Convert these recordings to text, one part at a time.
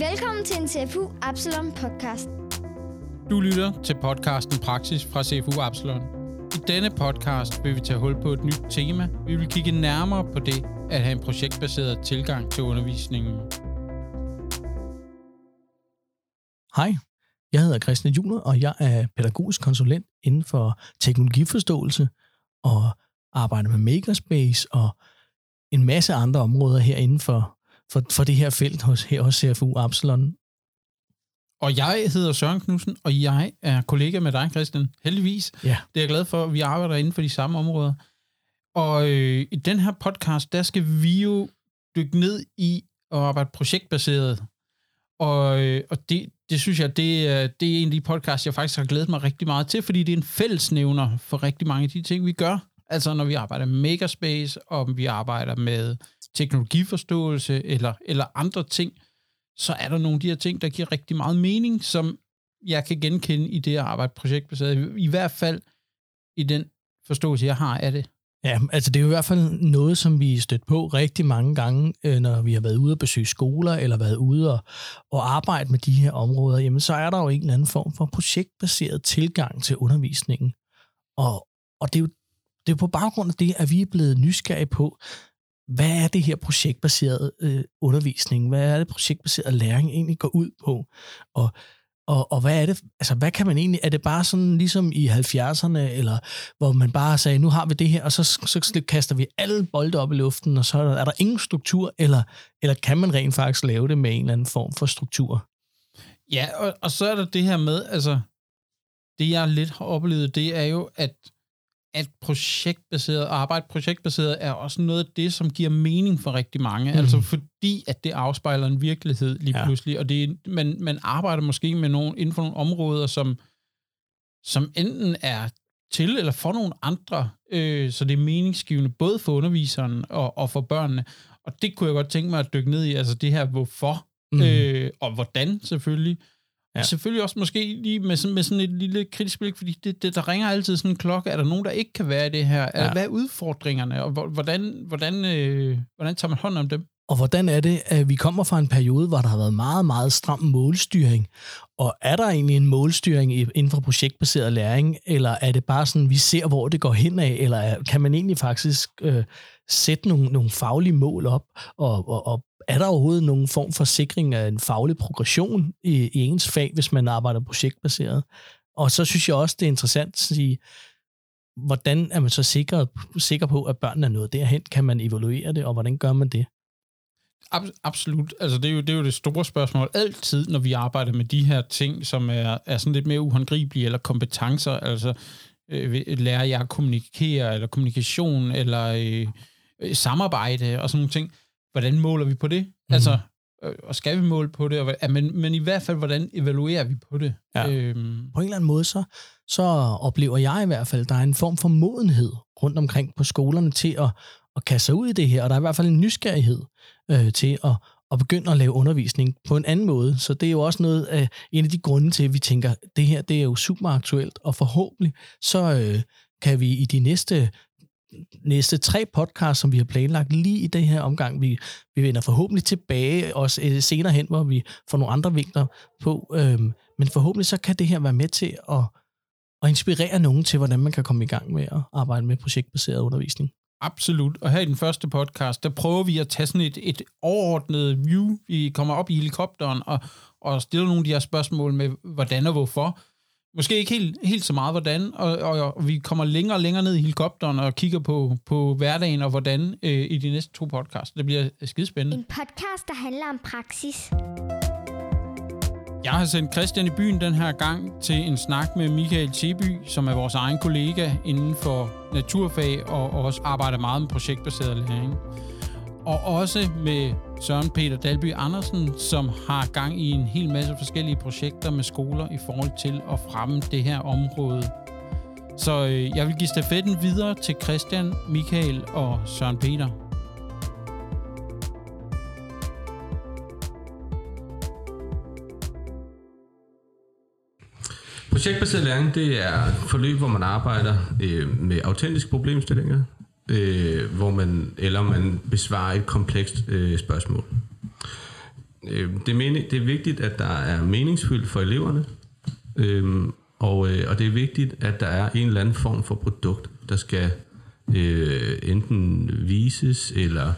Velkommen til en CFU Absalon podcast. Du lytter til podcasten Praksis fra CFU Absalon. I denne podcast vil vi tage hul på et nyt tema. Vi vil kigge nærmere på det at have en projektbaseret tilgang til undervisningen. Hej, jeg hedder Christian Juler, og jeg er pædagogisk konsulent inden for teknologiforståelse og arbejder med Makerspace og en masse andre områder her inden for, for, for det her felt hos, her hos CFU Absalon. Og jeg hedder Søren Knudsen, og jeg er kollega med dig, Christian. Heldigvis. Ja. Det er jeg glad for, at vi arbejder inden for de samme områder. Og øh, i den her podcast, der skal vi jo dykke ned i at arbejde projektbaseret. Og, øh, og det, det synes jeg, det er, det er en af de podcasts, jeg faktisk har glædet mig rigtig meget til, fordi det er en fællesnævner for rigtig mange af de ting, vi gør. Altså når vi arbejder med Makerspace, og vi arbejder med teknologiforståelse eller, eller andre ting, så er der nogle af de her ting, der giver rigtig meget mening, som jeg kan genkende i det at arbejde projektbaseret. I hvert fald i den forståelse, jeg har af det. Ja, altså det er jo i hvert fald noget, som vi er stødt på rigtig mange gange, øh, når vi har været ude og besøge skoler, eller været ude og, og arbejde med de her områder, jamen så er der jo en eller anden form for projektbaseret tilgang til undervisningen. Og, og det, er jo, det er på baggrund af det, at vi er blevet nysgerrige på, hvad er det her projektbaseret øh, undervisning? Hvad er det projektbaseret læring egentlig går ud på? Og, og, og hvad er det, altså hvad kan man egentlig, er det bare sådan ligesom i 70'erne, eller hvor man bare sagde, nu har vi det her, og så, så kaster vi alle bolde op i luften, og så er der, er der ingen struktur, eller, eller kan man rent faktisk lave det med en eller anden form for struktur? Ja, og, og så er der det her med, altså, det jeg lidt har oplevet, det er jo, at at projektbaseret arbejde projektbaseret er også noget af det, som giver mening for rigtig mange. Mm. Altså fordi, at det afspejler en virkelighed lige ja. pludselig, og det er, man, man arbejder måske med nogen, inden for nogle områder, som, som enten er til eller for nogle andre, øh, så det er meningsgivende både for underviseren og, og for børnene. Og det kunne jeg godt tænke mig at dykke ned i, altså det her hvorfor, mm. øh, og hvordan selvfølgelig, Ja. Selvfølgelig også måske lige med, sådan, med sådan et lille kritisk blik, fordi det, det, der ringer altid sådan en klokke. Er der nogen, der ikke kan være i det her? Ja. Hvad er udfordringerne, og hvordan, hvordan, øh, hvordan tager man hånd om dem? Og hvordan er det, at vi kommer fra en periode, hvor der har været meget, meget stram målstyring? Og er der egentlig en målstyring inden for projektbaseret læring, eller er det bare sådan, vi ser, hvor det går hen af, eller kan man egentlig faktisk øh, sætte nogle, nogle faglige mål op og, og, og er der overhovedet nogen form for sikring af en faglig progression i, i ens fag, hvis man arbejder projektbaseret? Og så synes jeg også, det er interessant at sige, hvordan er man så sikker, sikker på, at børnene er nået derhen? Kan man evaluere det, og hvordan gør man det? Absolut. Altså, det er, jo, det er jo det store spørgsmål altid, når vi arbejder med de her ting, som er, er sådan lidt mere uhåndgribelige, eller kompetencer, altså øh, lærer jeg at kommunikere, eller kommunikation, eller øh, øh, samarbejde, og sådan nogle ting hvordan måler vi på det? Mm. Altså, øh, og skal vi måle på det? Og, men, men i hvert fald, hvordan evaluerer vi på det? Ja. Øhm. På en eller anden måde, så, så oplever jeg i hvert fald, at der er en form for modenhed rundt omkring på skolerne til at, at kaste sig ud i det her, og der er i hvert fald en nysgerrighed øh, til at, at begynde at lave undervisning på en anden måde. Så det er jo også noget af en af de grunde til, at vi tænker, at det her det er jo super aktuelt, og forhåbentlig så øh, kan vi i de næste næste tre podcasts, som vi har planlagt lige i det her omgang. Vi, vi vender forhåbentlig tilbage også øh, senere hen, hvor vi får nogle andre vinkler på. Øhm, men forhåbentlig så kan det her være med til at, at inspirere nogen til, hvordan man kan komme i gang med at arbejde med projektbaseret undervisning. Absolut. Og her i den første podcast, der prøver vi at tage sådan et, et overordnet view. Vi kommer op i helikopteren og, og stiller nogle af de her spørgsmål med, hvordan og hvorfor. Måske ikke helt, helt så meget hvordan, og, og, og vi kommer længere og længere ned i helikopteren og kigger på, på hverdagen og hvordan øh, i de næste to podcasts. Det bliver skidespændende. En podcast, der handler om praksis. Jeg har sendt Christian i byen den her gang til en snak med Michael Teby, som er vores egen kollega inden for naturfag og også arbejder meget med projektbaseret læring og også med Søren Peter Dalby Andersen, som har gang i en hel masse forskellige projekter med skoler i forhold til at fremme det her område. Så øh, jeg vil give stafetten videre til Christian, Michael og Søren Peter. Projektbaseret læring, det er forløb, hvor man arbejder øh, med autentiske problemstillinger, øh, hvor man, eller man besvarer et komplekst øh, spørgsmål. øh, det, er det er vigtigt, at der er meningsfyldt for eleverne, øh, og, øh, og det er vigtigt, at der er en eller anden form for produkt, der skal øh, enten vises eller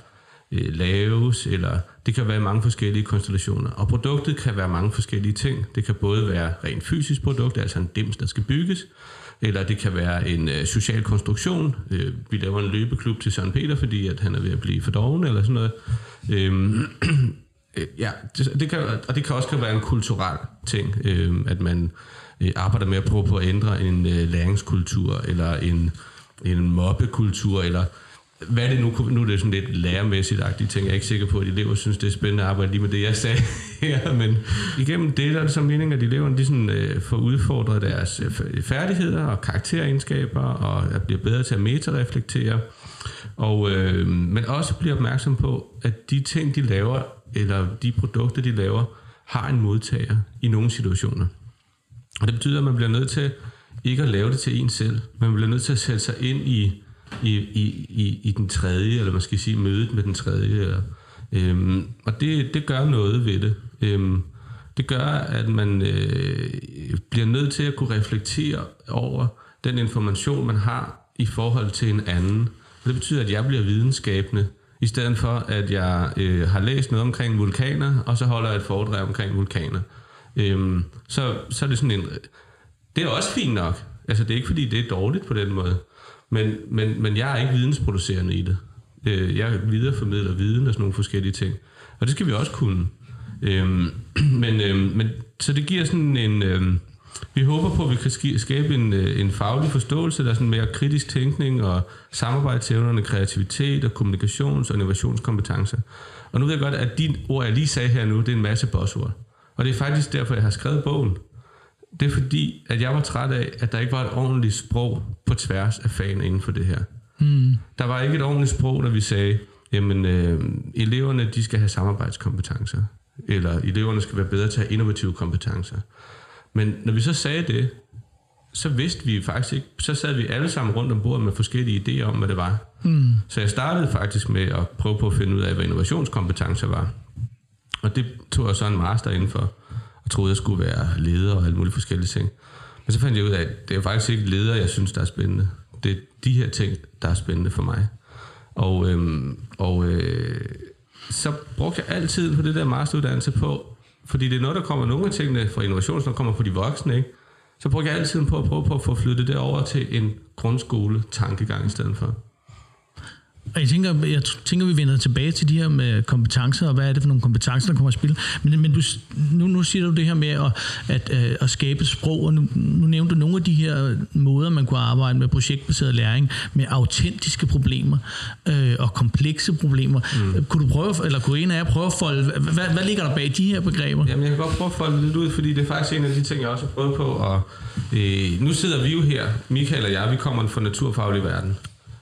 øh, laves, eller det kan være mange forskellige konstellationer. Og produktet kan være mange forskellige ting. Det kan både være rent fysisk produkt, altså en dims, der skal bygges, eller det kan være en øh, social konstruktion. Øh, vi laver en løbeklub til Søren Peter, fordi at han er ved at blive for doven, eller sådan noget. Øhm, øh, ja, det, det kan, og det kan også kan være en kulturel ting, øh, at man øh, arbejder med at prøve på at ændre en øh, læringskultur, eller en, en mobbekultur, eller hvad det nu nu er det sådan lidt lærermæssigt agtigt ting. Jeg er ikke sikker på, at elever synes, det er spændende at arbejde lige med det, jeg sagde her, men igennem det der er det så meningen, at eleverne de sådan, øh, får udfordret deres øh, øh, færdigheder og karakteregenskaber, og at bliver bedre til at metareflektere, og, øh, men også bliver opmærksom på, at de ting, de laver, eller de produkter, de laver, har en modtager i nogle situationer. Og det betyder, at man bliver nødt til ikke at lave det til en selv. Man bliver nødt til at sætte sig ind i i, i, i, i den tredje, eller man skal sige mødet med den tredje. Eller, øhm, og det, det gør noget ved det. Øhm, det gør, at man øh, bliver nødt til at kunne reflektere over den information, man har i forhold til en anden. Og det betyder, at jeg bliver videnskabende, i stedet for, at jeg øh, har læst noget omkring vulkaner, og så holder jeg et foredrag omkring vulkaner. Øhm, så, så er det sådan en... Det er også fint nok. Altså, det er ikke, fordi det er dårligt på den måde. Men, men, men jeg er ikke vidensproducerende i det. Øh, jeg videreformidler viden og sådan nogle forskellige ting. Og det skal vi også kunne. Øhm, men, øhm, men, så det giver sådan en... Øhm, vi håber på, at vi kan skabe en, øh, en faglig forståelse, der er sådan mere kritisk tænkning og samarbejdsevnerne, kreativitet og kommunikations- og innovationskompetencer. Og nu ved jeg godt, at de ord, jeg lige sagde her nu, det er en masse buzzord. Og det er faktisk derfor, jeg har skrevet bogen det er fordi, at jeg var træt af, at der ikke var et ordentligt sprog på tværs af fagene inden for det her. Mm. Der var ikke et ordentligt sprog, når vi sagde, jamen øh, eleverne de skal have samarbejdskompetencer, eller eleverne skal være bedre til at have innovative kompetencer. Men når vi så sagde det, så vidste vi faktisk ikke, så sad vi alle sammen rundt om bordet med forskellige idéer om, hvad det var. Mm. Så jeg startede faktisk med at prøve på at finde ud af, hvad innovationskompetencer var. Og det tog jeg så en master inden for troede, jeg skulle være leder og alle mulige forskellige ting. Men så fandt jeg ud af, at det er faktisk ikke leder, jeg synes, der er spændende. Det er de her ting, der er spændende for mig. Og, øhm, og øh, så brugte jeg altid på det der masteruddannelse på, fordi det er noget, der kommer nogle af tingene fra innovation, som kommer fra de voksne, ikke? Så brugte jeg altid på at prøve på at få flyttet det over til en grundskole tankegang i stedet for. Og jeg tænker, jeg tænker, vi vender tilbage til de her med kompetencer, og hvad er det for nogle kompetencer, der kommer at spille. Men, men du, nu, nu siger du det her med at, at, øh, at skabe sprog, og nu, nu nævnte du nogle af de her måder, man kunne arbejde med projektbaseret læring, med autentiske problemer øh, og komplekse problemer. Mm. Kunne du prøve, eller kunne en af jer prøve at folde, hvad, hvad ligger der bag de her begreber? Jamen, jeg kan godt prøve at folde lidt ud, fordi det er faktisk en af de ting, jeg også har prøvet på. Og, øh, nu sidder vi jo her, Michael og jeg, vi kommer fra naturfaglig verden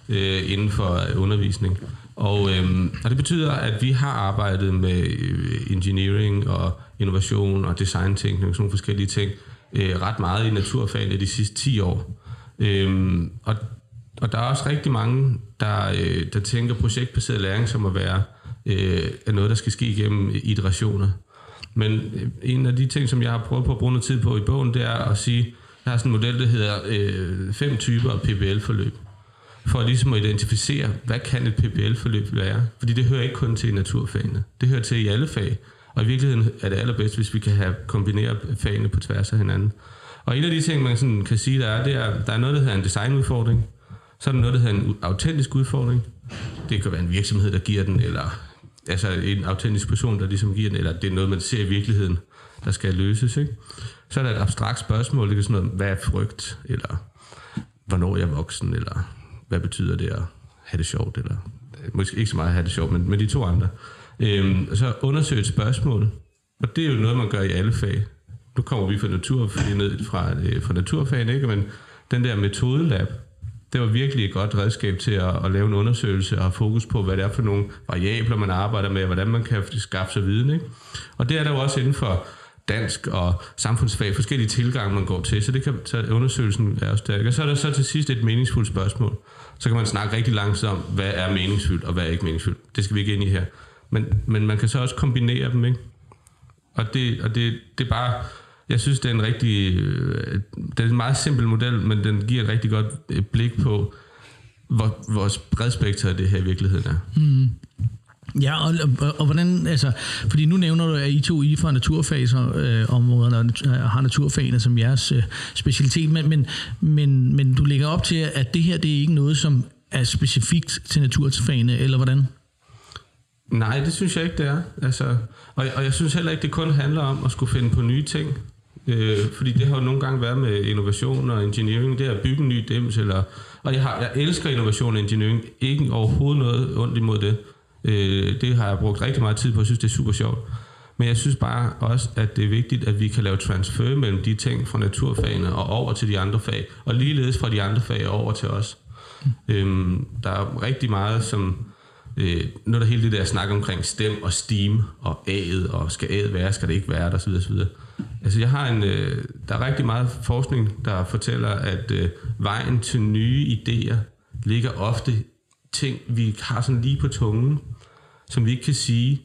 øh, inden for undervisning. Og, øhm, og det betyder, at vi har arbejdet med øh, engineering og innovation og designtænkning og sådan nogle forskellige ting øh, ret meget i naturfagene de sidste 10 år. Øhm, og, og der er også rigtig mange, der, øh, der tænker projektbaseret læring som at være øh, noget, der skal ske igennem iterationer. Men øh, en af de ting, som jeg har prøvet på at bruge noget tid på i bogen, det er at sige, jeg har sådan en model, der hedder øh, fem typer af PBL-forløb for ligesom at identificere, hvad kan et PBL-forløb være? Fordi det hører ikke kun til i naturfagene. Det hører til i alle fag. Og i virkeligheden er det allerbedst, hvis vi kan have kombineret fagene på tværs af hinanden. Og en af de ting, man sådan kan sige, der er, det er, der er noget, der hedder en designudfordring. Så er der noget, der hedder en autentisk udfordring. Det kan være en virksomhed, der giver den, eller altså en autentisk person, der ligesom giver den, eller det er noget, man ser i virkeligheden, der skal løses. Ikke? Så er der et abstrakt spørgsmål, det kan sådan noget, hvad er frygt, eller hvornår er jeg voksen, eller hvad betyder det at have det sjovt, eller øh, måske ikke så meget at have det sjovt, men med de to andre. Øhm, så undersøge et spørgsmål, og det er jo noget, man gør i alle fag. Nu kommer vi fra natur, ned fra, øh, fra naturfagen, ikke? men den der metodelab, det var virkelig et godt redskab til at, at lave en undersøgelse og have fokus på, hvad det er for nogle variabler, man arbejder med, og hvordan man kan skaffe sig viden. Ikke? Og det er der jo også inden for dansk og samfundsfag, forskellige tilgange, man går til, så det kan så undersøgelsen er også stærk. Og så er der så til sidst et meningsfuldt spørgsmål. Så kan man snakke rigtig langsomt om, hvad er meningsfyldt og hvad er ikke meningsfyldt. Det skal vi ikke ind i her. Men, men man kan så også kombinere dem, ikke? Og det, og det, det er bare, jeg synes, det er en rigtig, øh, det er en meget simpel model, men den giver et rigtig godt øh, blik på, hvor, hvor bredspektret det her i virkeligheden er. Mm. Ja, og, og, og hvordan, altså, fordi nu nævner du, at I to I fra naturfagsområderne øh, og har naturfagene som jeres øh, specialitet, men, men, men, men du lægger op til, at det her, det er ikke noget, som er specifikt til naturfagene, eller hvordan? Nej, det synes jeg ikke, det er. Altså, og, og jeg synes heller ikke, det kun handler om at skulle finde på nye ting. Øh, fordi det har jo nogle gange været med innovation og engineering, det er at bygge en ny dims, eller, og jeg, har, jeg elsker innovation og engineering, ikke overhovedet noget ondt imod det. Øh, det har jeg brugt rigtig meget tid på, jeg synes, det er super sjovt. Men jeg synes bare også, at det er vigtigt, at vi kan lave transfer mellem de ting fra naturfagene og over til de andre fag, og ligeledes fra de andre fag over til os. Mm. Øhm, der er rigtig meget, som øh, når der hele det der snak omkring stem og steam og æget, og skal æget være, skal det ikke være, der, så videre, så videre. Altså jeg har en, øh, der er rigtig meget forskning, der fortæller, at øh, vejen til nye idéer ligger ofte ting, vi har sådan lige på tungen, som vi ikke kan sige,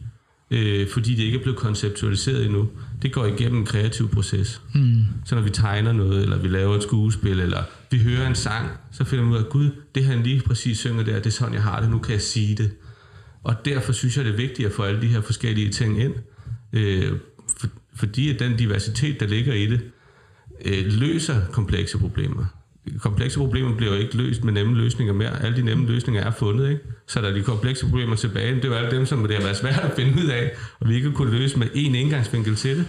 øh, fordi det ikke er blevet konceptualiseret endnu. Det går igennem en kreativ proces. Mm. Så når vi tegner noget, eller vi laver et skuespil, eller vi hører en sang, så finder vi ud af, gud, det han lige præcis synger der, det er sådan, jeg har det, nu kan jeg sige det. Og derfor synes jeg, det er vigtigt at få alle de her forskellige ting ind, øh, for, fordi at den diversitet, der ligger i det, øh, løser komplekse problemer komplekse problemer bliver jo ikke løst med nemme løsninger mere. Alle de nemme løsninger er fundet, ikke? Så der er de komplekse problemer tilbage. Det er jo alle dem, som det har været svært at finde ud af, og vi ikke kunne løse med én indgangsvinkel til det.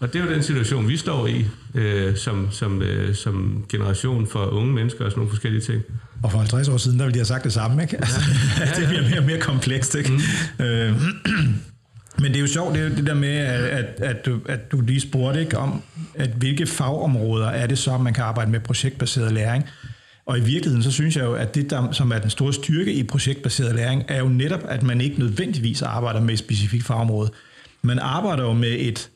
Og det er jo den situation, vi står i øh, som, som, øh, som generation for unge mennesker og sådan nogle forskellige ting. Og for 50 år siden, der ville de have sagt det samme, ikke? Altså, ja, ja, ja. det bliver mere og mere komplekst, ikke? Mm. Øh, men det er jo sjovt, det, det der med, at, at, at, du, at du lige spurgte ikke, om, at hvilke fagområder er det så, man kan arbejde med projektbaseret læring. Og i virkeligheden, så synes jeg jo, at det, der, som er den store styrke i projektbaseret læring, er jo netop, at man ikke nødvendigvis arbejder med et specifikt fagområde. Man arbejder jo med et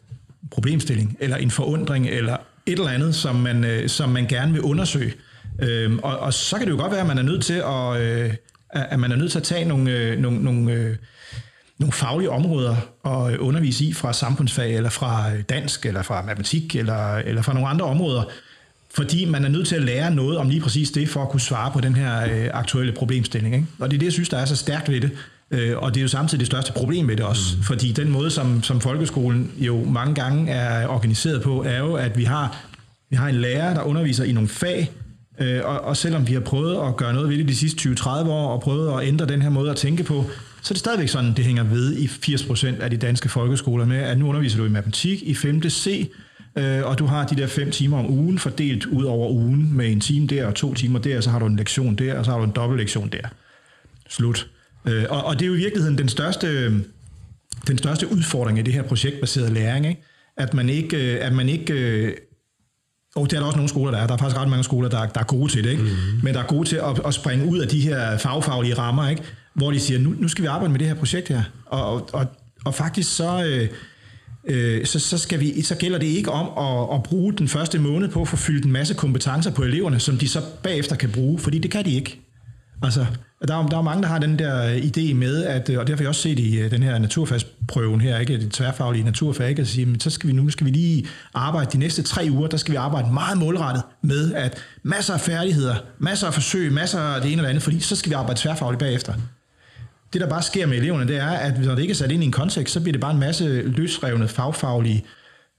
problemstilling, eller en forundring, eller et eller andet, som man, øh, som man gerne vil undersøge. Øhm, og, og så kan det jo godt være, at man er nødt til at, øh, at man er nødt til at tage nogle, øh, nogle, nogle øh, nogle faglige områder at undervise i fra samfundsfag, eller fra dansk, eller fra matematik, eller, eller fra nogle andre områder, fordi man er nødt til at lære noget om lige præcis det, for at kunne svare på den her øh, aktuelle problemstilling. Ikke? Og det er det, jeg synes, der er så stærkt ved det. Øh, og det er jo samtidig det største problem ved det også, mm. fordi den måde, som, som folkeskolen jo mange gange er organiseret på, er jo, at vi har, vi har en lærer, der underviser i nogle fag, øh, og, og selvom vi har prøvet at gøre noget ved det de sidste 20-30 år, og prøvet at ændre den her måde at tænke på, så er det stadigvæk sådan, det hænger ved i 80% af de danske folkeskoler med, at nu underviser du i matematik i 5. C, øh, og du har de der fem timer om ugen fordelt ud over ugen med en time der og to timer der, og så har du en lektion der, og så har du en dobbelt lektion der. Slut. Øh, og, og det er jo i virkeligheden den største, den største udfordring i det her projektbaserede læring, ikke? at man ikke, øh, at man ikke og det er der også nogle skoler, der er. Der er faktisk ret mange skoler, der, der er gode til det. Ikke? Mm-hmm. Men der er gode til at, at springe ud af de her fagfaglige rammer. Ikke? Hvor de siger, nu, nu skal vi arbejde med det her projekt her. Og, og, og faktisk så, øh, øh, så, så, skal vi, så gælder det ikke om at, at bruge den første måned på at få fyldt en masse kompetencer på eleverne, som de så bagefter kan bruge, fordi det kan de ikke. Altså, der er, der er mange, der har den der idé med, at, og det har vi også set i øh, den her naturfagsprøven her, ikke, det tværfaglige naturfag, ikke, at sige, men så skal vi nu skal vi lige arbejde de næste tre uger, der skal vi arbejde meget målrettet med, at masser af færdigheder, masser af forsøg, masser af det ene eller andet, fordi så skal vi arbejde tværfagligt bagefter det, der bare sker med eleverne, det er, at når det ikke er sat ind i en kontekst, så bliver det bare en masse løsrevne fagfaglige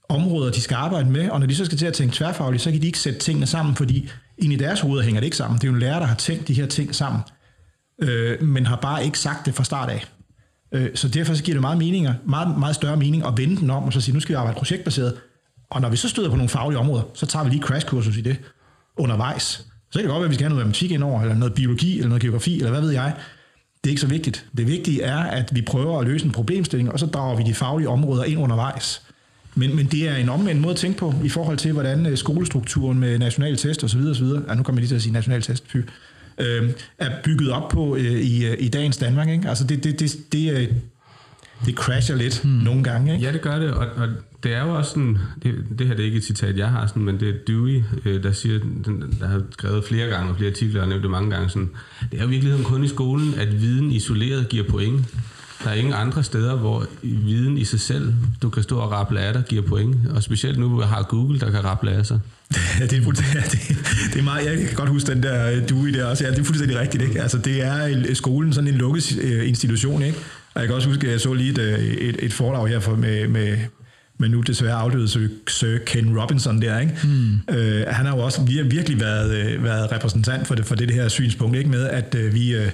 områder, de skal arbejde med, og når de så skal til at tænke tværfagligt, så kan de ikke sætte tingene sammen, fordi ind i deres hoveder hænger det ikke sammen. Det er jo en lærer, der har tænkt de her ting sammen, øh, men har bare ikke sagt det fra start af. Øh, så derfor så giver det meget, mening, meget, meget større mening at vende den om, og så sige, nu skal vi arbejde projektbaseret, og når vi så støder på nogle faglige områder, så tager vi lige crashkursus i det undervejs. Så kan det godt være, at vi skal have noget matematik indover, eller noget biologi, eller noget geografi, eller hvad ved jeg det er ikke så vigtigt. Det vigtige er, at vi prøver at løse en problemstilling, og så drager vi de faglige områder ind undervejs. Men, men det er en omvendt måde at tænke på, i forhold til, hvordan øh, skolestrukturen med nationale test osv. osv. Ja, nu kommer jeg lige til at sige nationale test, fy, øh, er bygget op på øh, i, øh, i dagens Danmark. Ikke? Altså det, det, det, det, øh, det crasher lidt hmm. nogle gange. Ikke? Ja, det gør det, og, og det er jo også sådan, det, det her det er ikke et citat, jeg har, sådan, men det er Dewey, øh, der siger, den, der har skrevet flere gange, og flere artikler, og nævnt det mange gange, sådan, det er jo virkeligheden kun i skolen, at viden isoleret giver point. Der er ingen andre steder, hvor viden i sig selv, du kan stå og rappe af dig, giver point. Og specielt nu, hvor jeg har Google, der kan rappe af sig. Ja, det er, det, det er meget, jeg kan godt huske den der øh, du i der også. Ja, det er fuldstændig rigtigt. Ikke? Altså, det er en- skolen sådan en lukket øh, institution. Ikke? Og jeg kan også huske, at jeg så lige et, øh, et, et foredrag her for, med, med, med nu desværre afdøde Sir, Ken Robinson der. Ikke? Mm. Øh, han har jo også vir- virkelig været, øh, været repræsentant for det, for det, det her synspunkt, ikke med at øh, vi... Øh,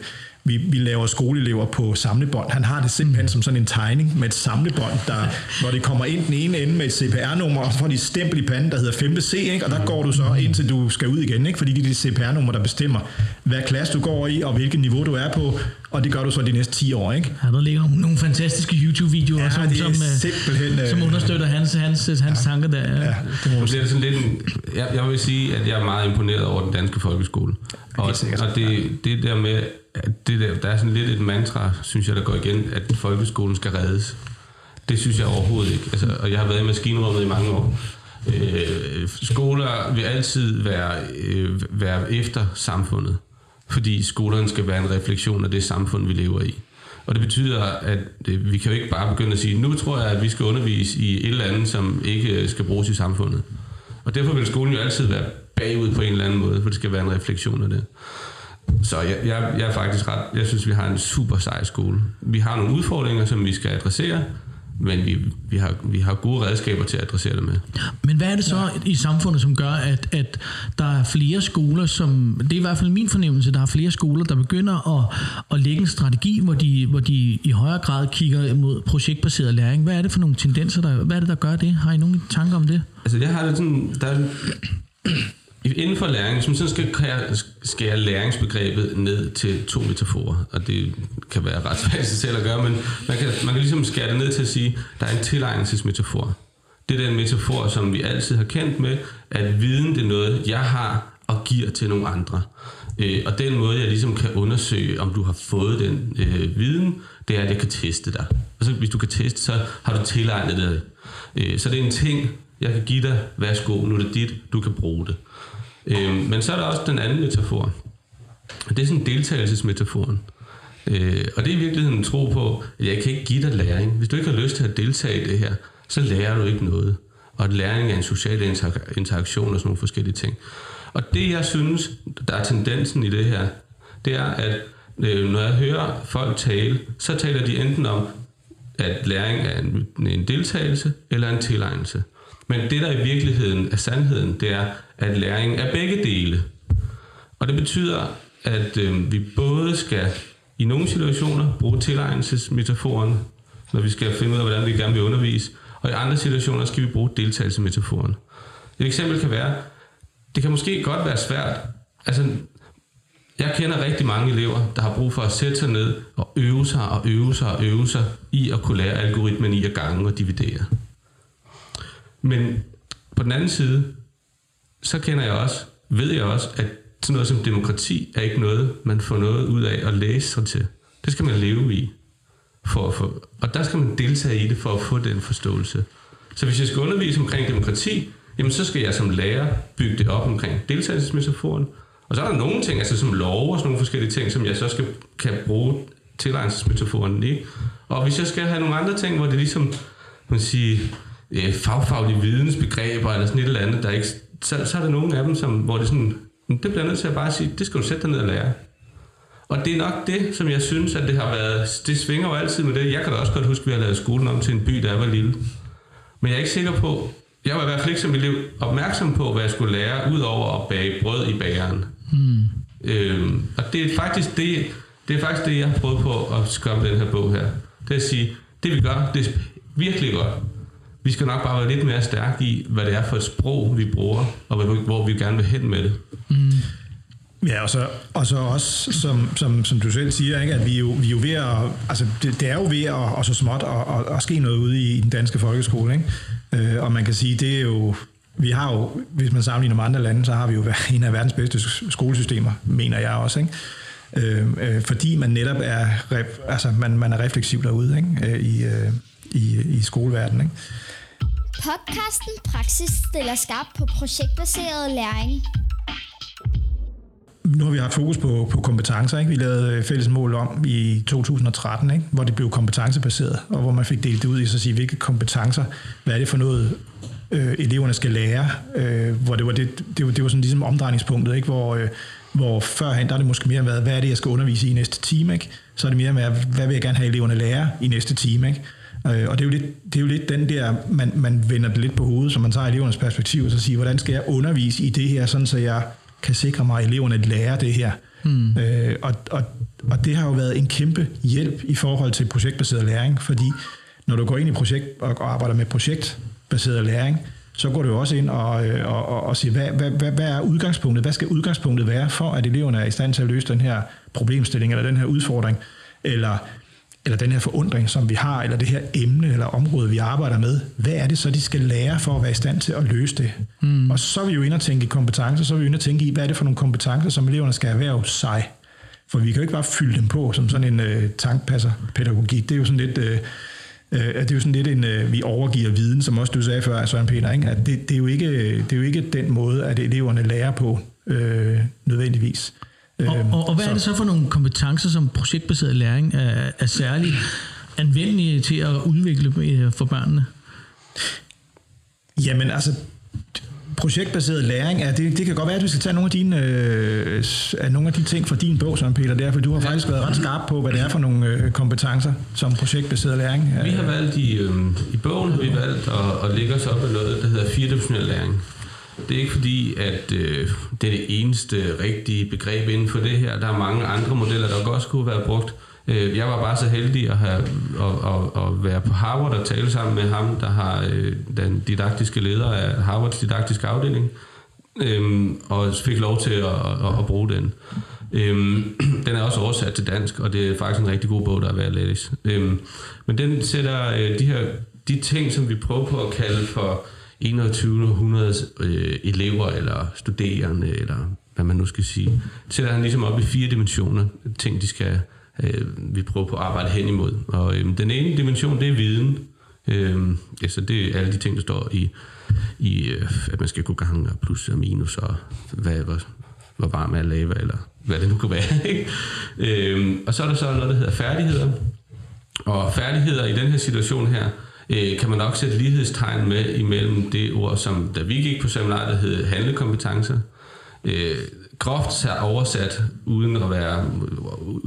vi, vi laver skoleelever på samlebånd. Han har det simpelthen som sådan en tegning med et samlebånd, der, hvor det kommer ind den ene ende med et CPR-nummer, og så får de stempel i panden, der hedder 5. C, ikke? og der går du så indtil du skal ud igen, ikke? fordi det er dit CPR-nummer, der bestemmer, hvad klasse du går i, og hvilket niveau du er på, og det gør du så de næste 10 år. Ikke? Ja, der ligger nogle, fantastiske YouTube-videoer, Ja, som, er som, øh, simpelthen, øh, som understøtter hans, hans, hans tanker der. Ja. Ja. Det må bliver det sådan lidt en, jeg, jeg vil sige, at jeg er meget imponeret over den danske folkeskole. Og, Helt sikkert. og det, det der med, at det der, der er sådan lidt et mantra, synes jeg, der går igen, at folkeskolen skal reddes. Det synes jeg overhovedet ikke. Altså, og jeg har været i maskinrummet i mange år. Øh, skoler vil altid være, øh, være efter samfundet, fordi skolerne skal være en refleksion af det samfund, vi lever i. Og det betyder, at vi kan jo ikke bare begynde at sige, nu tror jeg, at vi skal undervise i et eller andet, som ikke øh, skal bruges i samfundet. Og derfor vil skolen jo altid være bagud på en eller anden måde, for det skal være en refleksion af det. Så jeg, jeg, jeg er faktisk ret, jeg synes, vi har en super sej skole. Vi har nogle udfordringer, som vi skal adressere, men vi, vi, har, vi har gode redskaber til at adressere det med. Men hvad er det så ja. i samfundet, som gør, at, at der er flere skoler, som, det er i hvert fald min fornemmelse, der er flere skoler, der begynder at, at lægge en strategi, hvor de, hvor de i højere grad kigger mod projektbaseret læring. Hvad er det for nogle tendenser, der, hvad er det, der gør det? Har I nogle tanker om det? Altså jeg har det sådan, der er, inden for læring, hvis man sådan skal skære- skære læringsbegrebet ned til to metaforer, og det kan være ret svært sig selv at gøre, men man kan, man kan ligesom skære det ned til at sige, der er en tilegnelsesmetafor. Det er den metafor, som vi altid har kendt med, at viden det er noget, jeg har og giver til nogle andre. Øh, og den måde, jeg ligesom kan undersøge, om du har fået den øh, viden, det er, at jeg kan teste dig. Og så hvis du kan teste, så har du tilegnet det. Øh, så det er en ting, jeg kan give dig, værsgo, nu er det dit, du kan bruge det. Øh, Øhm, men så er der også den anden metafor. Det er sådan deltagelsesmetaforen. Øh, og det er i virkeligheden en tro på, at jeg kan ikke give dig læring. Hvis du ikke har lyst til at deltage i det her, så lærer du ikke noget. Og at læring er en social interaktion og sådan nogle forskellige ting. Og det, jeg synes, der er tendensen i det her, det er, at øh, når jeg hører folk tale, så taler de enten om, at læring er en, en deltagelse eller en tilegnelse. Men det, der i virkeligheden er sandheden, det er, at læring er begge dele. Og det betyder, at øh, vi både skal i nogle situationer bruge tilegnelsesmetaforen, når vi skal finde ud af, hvordan vi gerne vil undervise, og i andre situationer skal vi bruge deltagelsesmetaforen. Et eksempel kan være, det kan måske godt være svært. Altså, jeg kender rigtig mange elever, der har brug for at sætte sig ned og øve sig og øve sig og øve sig i at kunne lære algoritmen i at gange og dividere. Men på den anden side, så kender jeg også, ved jeg også, at sådan noget som demokrati er ikke noget, man får noget ud af at læse sig til. Det skal man leve i. For at få, og der skal man deltage i det for at få den forståelse. Så hvis jeg skal undervise omkring demokrati, jamen så skal jeg som lærer bygge det op omkring deltagelsesmetaforen. Og så er der nogle ting, altså som lov og sådan nogle forskellige ting, som jeg så skal, kan bruge tilegnelsesmetaforen i. Og hvis jeg skal have nogle andre ting, hvor det ligesom, man sige, øh, fagfaglige vidensbegreber eller sådan et eller andet, der ikke, så, så er der nogle af dem, som, hvor det sådan, det bliver jeg nødt til at bare sige, det skal du sætte dig ned og lære. Og det er nok det, som jeg synes, at det har været, det svinger jo altid med det. Jeg kan da også godt huske, at vi har lavet skolen om til en by, da jeg var lille. Men jeg er ikke sikker på, jeg var i hvert fald ikke som elev opmærksom på, hvad jeg skulle lære, udover at bage brød i bageren. Hmm. Øhm, og det er faktisk det, det er faktisk det, jeg har prøvet på at skabe den her bog her. Det er at sige, det vi gør, det er virkelig godt. Vi skal nok bare være lidt mere stærke i, hvad det er for et sprog, vi bruger, og hvor, hvor vi gerne vil hen med det. Mm. Ja, og så, og så også, som, som, som du selv siger, ikke, at vi jo, vi er jo ved at, altså det, det er jo ved at, og så småt at, at, at ske noget ude i, i den danske folkeskole, ikke? Øh, og man kan sige, det er jo, vi har jo, hvis man sammenligner med andre lande, så har vi jo en af verdens bedste skolesystemer, mener jeg også, ikke? Øh, øh, fordi man netop er, altså man, man er refleksiv derude, ikke? Øh, I, øh, i, i skoleverdenen, ikke? Podcasten Praksis stiller skarpt på projektbaseret læring. nu har vi haft fokus på, på kompetencer. Ikke? Vi lavede fælles mål om i 2013, ikke? hvor det blev kompetencebaseret, og hvor man fik delt det ud i så at sige, hvilke kompetencer, hvad er det for noget, øh, eleverne skal lære, øh, hvor det var, det, det, var, det var sådan ligesom omdrejningspunktet, ikke? Hvor, øh, hvor førhen, der er det måske mere været, hvad er det, jeg skal undervise i næste time, ikke? Så er det mere med, hvad vil jeg gerne have eleverne lære i næste time, ikke? Øh, og det er, jo lidt, det er jo lidt den der, man, man vender det lidt på hovedet, så man tager elevernes perspektiv, og så siger, hvordan skal jeg undervise i det her, sådan så jeg kan sikre mig, at eleverne lærer det her. Mm. Øh, og, og, og det har jo været en kæmpe hjælp i forhold til projektbaseret læring, fordi når du går ind i projekt og, og arbejder med projektbaseret læring, så går du også ind og, øh, og, og, og siger, hvad, hvad, hvad, hvad er udgangspunktet? Hvad skal udgangspunktet være for, at eleverne er i stand til at løse den her problemstilling eller den her udfordring? Eller eller den her forundring, som vi har, eller det her emne eller område, vi arbejder med, hvad er det så, de skal lære for at være i stand til at løse det? Mm. Og så er vi jo inde og tænke i kompetencer, så er vi inde og tænke i, hvad er det for nogle kompetencer, som eleverne skal erhverve sig? For vi kan jo ikke bare fylde dem på som sådan en øh, tankpasser-pædagogik. Det er jo sådan lidt... Øh, øh, det er jo sådan lidt en, øh, vi overgiver viden, som også du sagde før, Søren Peter, ikke? at det, det, er jo ikke, det er jo ikke den måde, at eleverne lærer på øh, nødvendigvis. Og, øhm, og, og hvad så. er det så for nogle kompetencer, som projektbaseret læring er, er særligt anvendelige til at udvikle for børnene? Jamen altså, projektbaseret læring, er, det, det kan godt være, at vi skal tage nogle af, dine, øh, nogle af de ting fra din bog, Søren Peter, der, for du har faktisk været ret skarp på, hvad det er for nogle øh, kompetencer som projektbaseret læring. Vi har valgt i, øh, i bogen, har vi valgt at, at lægge os op af noget, der hedder firedimensionel læring. Det er ikke fordi, at øh, det er det eneste rigtige begreb inden for det her. Der er mange andre modeller, der også kunne være brugt. Øh, jeg var bare så heldig at, have, at, at, at være på Harvard og tale sammen med ham, der har øh, den didaktiske leder af Harvards didaktiske afdeling, øh, og fik lov til at, at, at bruge den. Øhm, den er også oversat til dansk, og det er faktisk en rigtig god bog, der er værd at læse. Øhm, men den sætter øh, de her de ting, som vi prøver på at kalde for 2100 øh, elever eller studerende, eller hvad man nu skal sige, sætter han ligesom op i fire dimensioner, ting de skal, øh, vi prøver på at arbejde hen imod. Og øh, den ene dimension, det er viden. Øh, altså det er alle de ting, der står i, i øh, at man skal kunne gange og plus og minus, og hvad, hvor, hvor varm er lava, eller hvad det nu kunne være. Ikke? Øh, og så er der så noget, der hedder færdigheder. Og færdigheder i den her situation her, øh, kan man nok sætte lighedstegn med imellem det ord, som da vi gik på seminariet, der hed handlekompetencer. Øh, groft oversat, uden at være,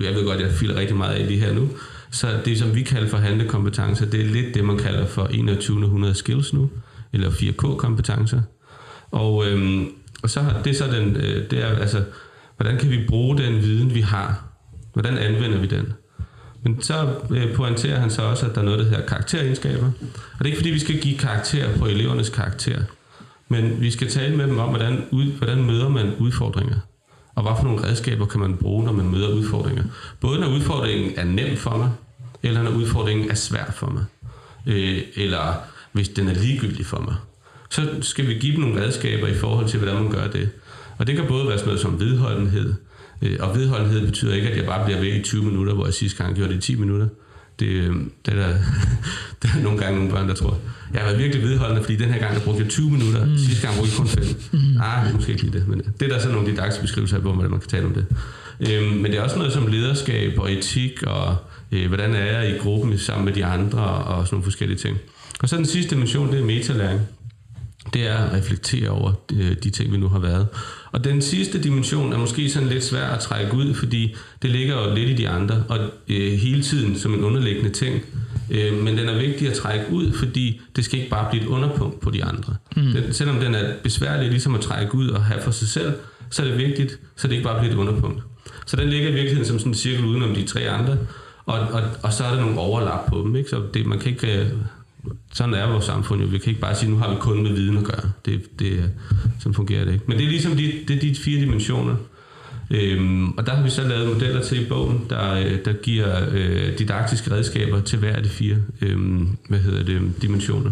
jeg ved godt, jeg filer rigtig meget af det her nu, så det, som vi kalder for handlekompetencer, det er lidt det, man kalder for 2100 skills nu, eller 4K-kompetencer. Og, øhm, og så det er så den, øh, det er altså, hvordan kan vi bruge den viden, vi har? Hvordan anvender vi den? Men så øh, pointerer han så også, at der er noget, der hedder karakteregenskaber. Og det er ikke fordi, vi skal give karakter på elevernes karakter, men vi skal tale med dem om, hvordan, ud, hvordan møder man udfordringer. Og hvad for nogle redskaber kan man bruge, når man møder udfordringer. Både når udfordringen er nem for mig, eller når udfordringen er svær for mig. Øh, eller hvis den er ligegyldig for mig. Så skal vi give dem nogle redskaber i forhold til, hvordan man gør det. Og det kan både være sådan noget som vedholdenhed, og vedholdenhed betyder ikke, at jeg bare bliver ved i 20 minutter, hvor jeg sidste gang gjorde det i 10 minutter. Det, øh, det er der, der er nogle gange nogle børn, der tror, jeg har været virkelig vedholdende, fordi den her gang, der brugte jeg 20 minutter, mm. sidste gang brugte jeg kun 5. Mm. Ah, det er måske ikke lige det, men det er der sådan nogle didaktiske beskrivelser på, hvordan man kan tale om det. Øhm, men det er også noget som lederskab og etik, og øh, hvordan er jeg i gruppen sammen med de andre, og sådan nogle forskellige ting. Og så den sidste dimension, det er metalæring. Det er at reflektere over de, øh, de ting, vi nu har været. Og den sidste dimension er måske sådan lidt svær at trække ud, fordi det ligger jo lidt i de andre, og øh, hele tiden som en underliggende ting. Øh, men den er vigtig at trække ud, fordi det skal ikke bare blive et underpunkt på de andre. Mm. Den, selvom den er besværlig ligesom at trække ud og have for sig selv, så er det vigtigt, så det ikke bare bliver et underpunkt. Så den ligger i virkeligheden som sådan en cirkel udenom de tre andre, og, og, og så er der nogle overlap på dem. Ikke? Så det, man kan ikke øh, sådan er vores samfund jo. Vi kan ikke bare sige, nu har vi kun med viden at gøre. Det, det, sådan fungerer det ikke. Men det er ligesom de, det er de fire dimensioner. Øhm, og der har vi så lavet modeller til i bogen, der, øh, der giver øh, didaktiske redskaber til hver af de fire øh, hvad hedder det, dimensioner.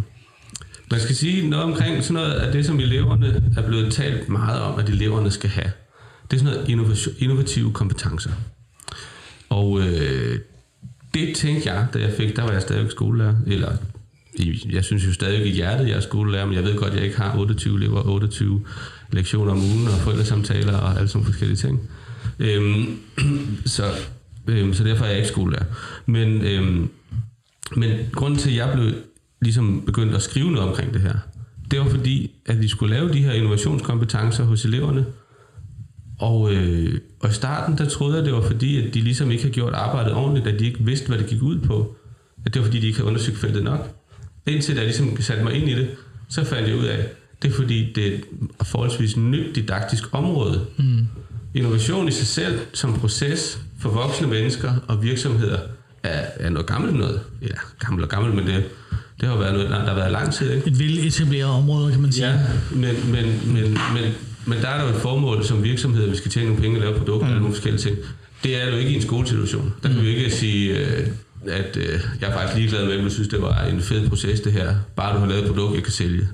Man skal sige noget omkring sådan noget af det, som eleverne er blevet talt meget om, at eleverne skal have. Det er sådan noget innovation, innovative kompetencer. Og øh, det tænkte jeg, da jeg fik, der var jeg stadigvæk skolelærer, eller jeg synes jo stadig i hjertet, jeg er skolelærer, men jeg ved godt, at jeg ikke har 28 elever, 28 lektioner om ugen og forældresamtaler og alle sådan forskellige ting. Øhm, så, øhm, så derfor er jeg ikke skolelærer. Men, øhm, men grunden til, at jeg blev ligesom begyndt at skrive noget omkring det her, det var fordi, at vi skulle lave de her innovationskompetencer hos eleverne. Og, øh, og i starten, der troede jeg, det var fordi, at de ligesom ikke havde gjort arbejdet ordentligt, at de ikke vidste, hvad det gik ud på. At det var fordi, de ikke havde undersøgt feltet nok. Indtil jeg ligesom satte mig ind i det, så fandt jeg ud af, det er fordi, det er et forholdsvis nyt didaktisk område. Mm. Innovation i sig selv som proces for voksne mennesker og virksomheder er, er noget gammelt noget. Ja, gammelt og gammelt, men det, det har været noget, der har været lang tid. Ikke? Et veletableret område, kan man sige. Ja, men, men, men, men, men der er der jo et formål som virksomhed, vi skal tjene nogle penge og lave produkter mm. eller nogle forskellige ting. Det er jo ikke i en skolesituation. Der kan mm. vi ikke sige, øh, at øh, jeg er faktisk ligeglad med, at du synes, det var en fed proces det her. Bare du har lavet et produkt, jeg kan sælge.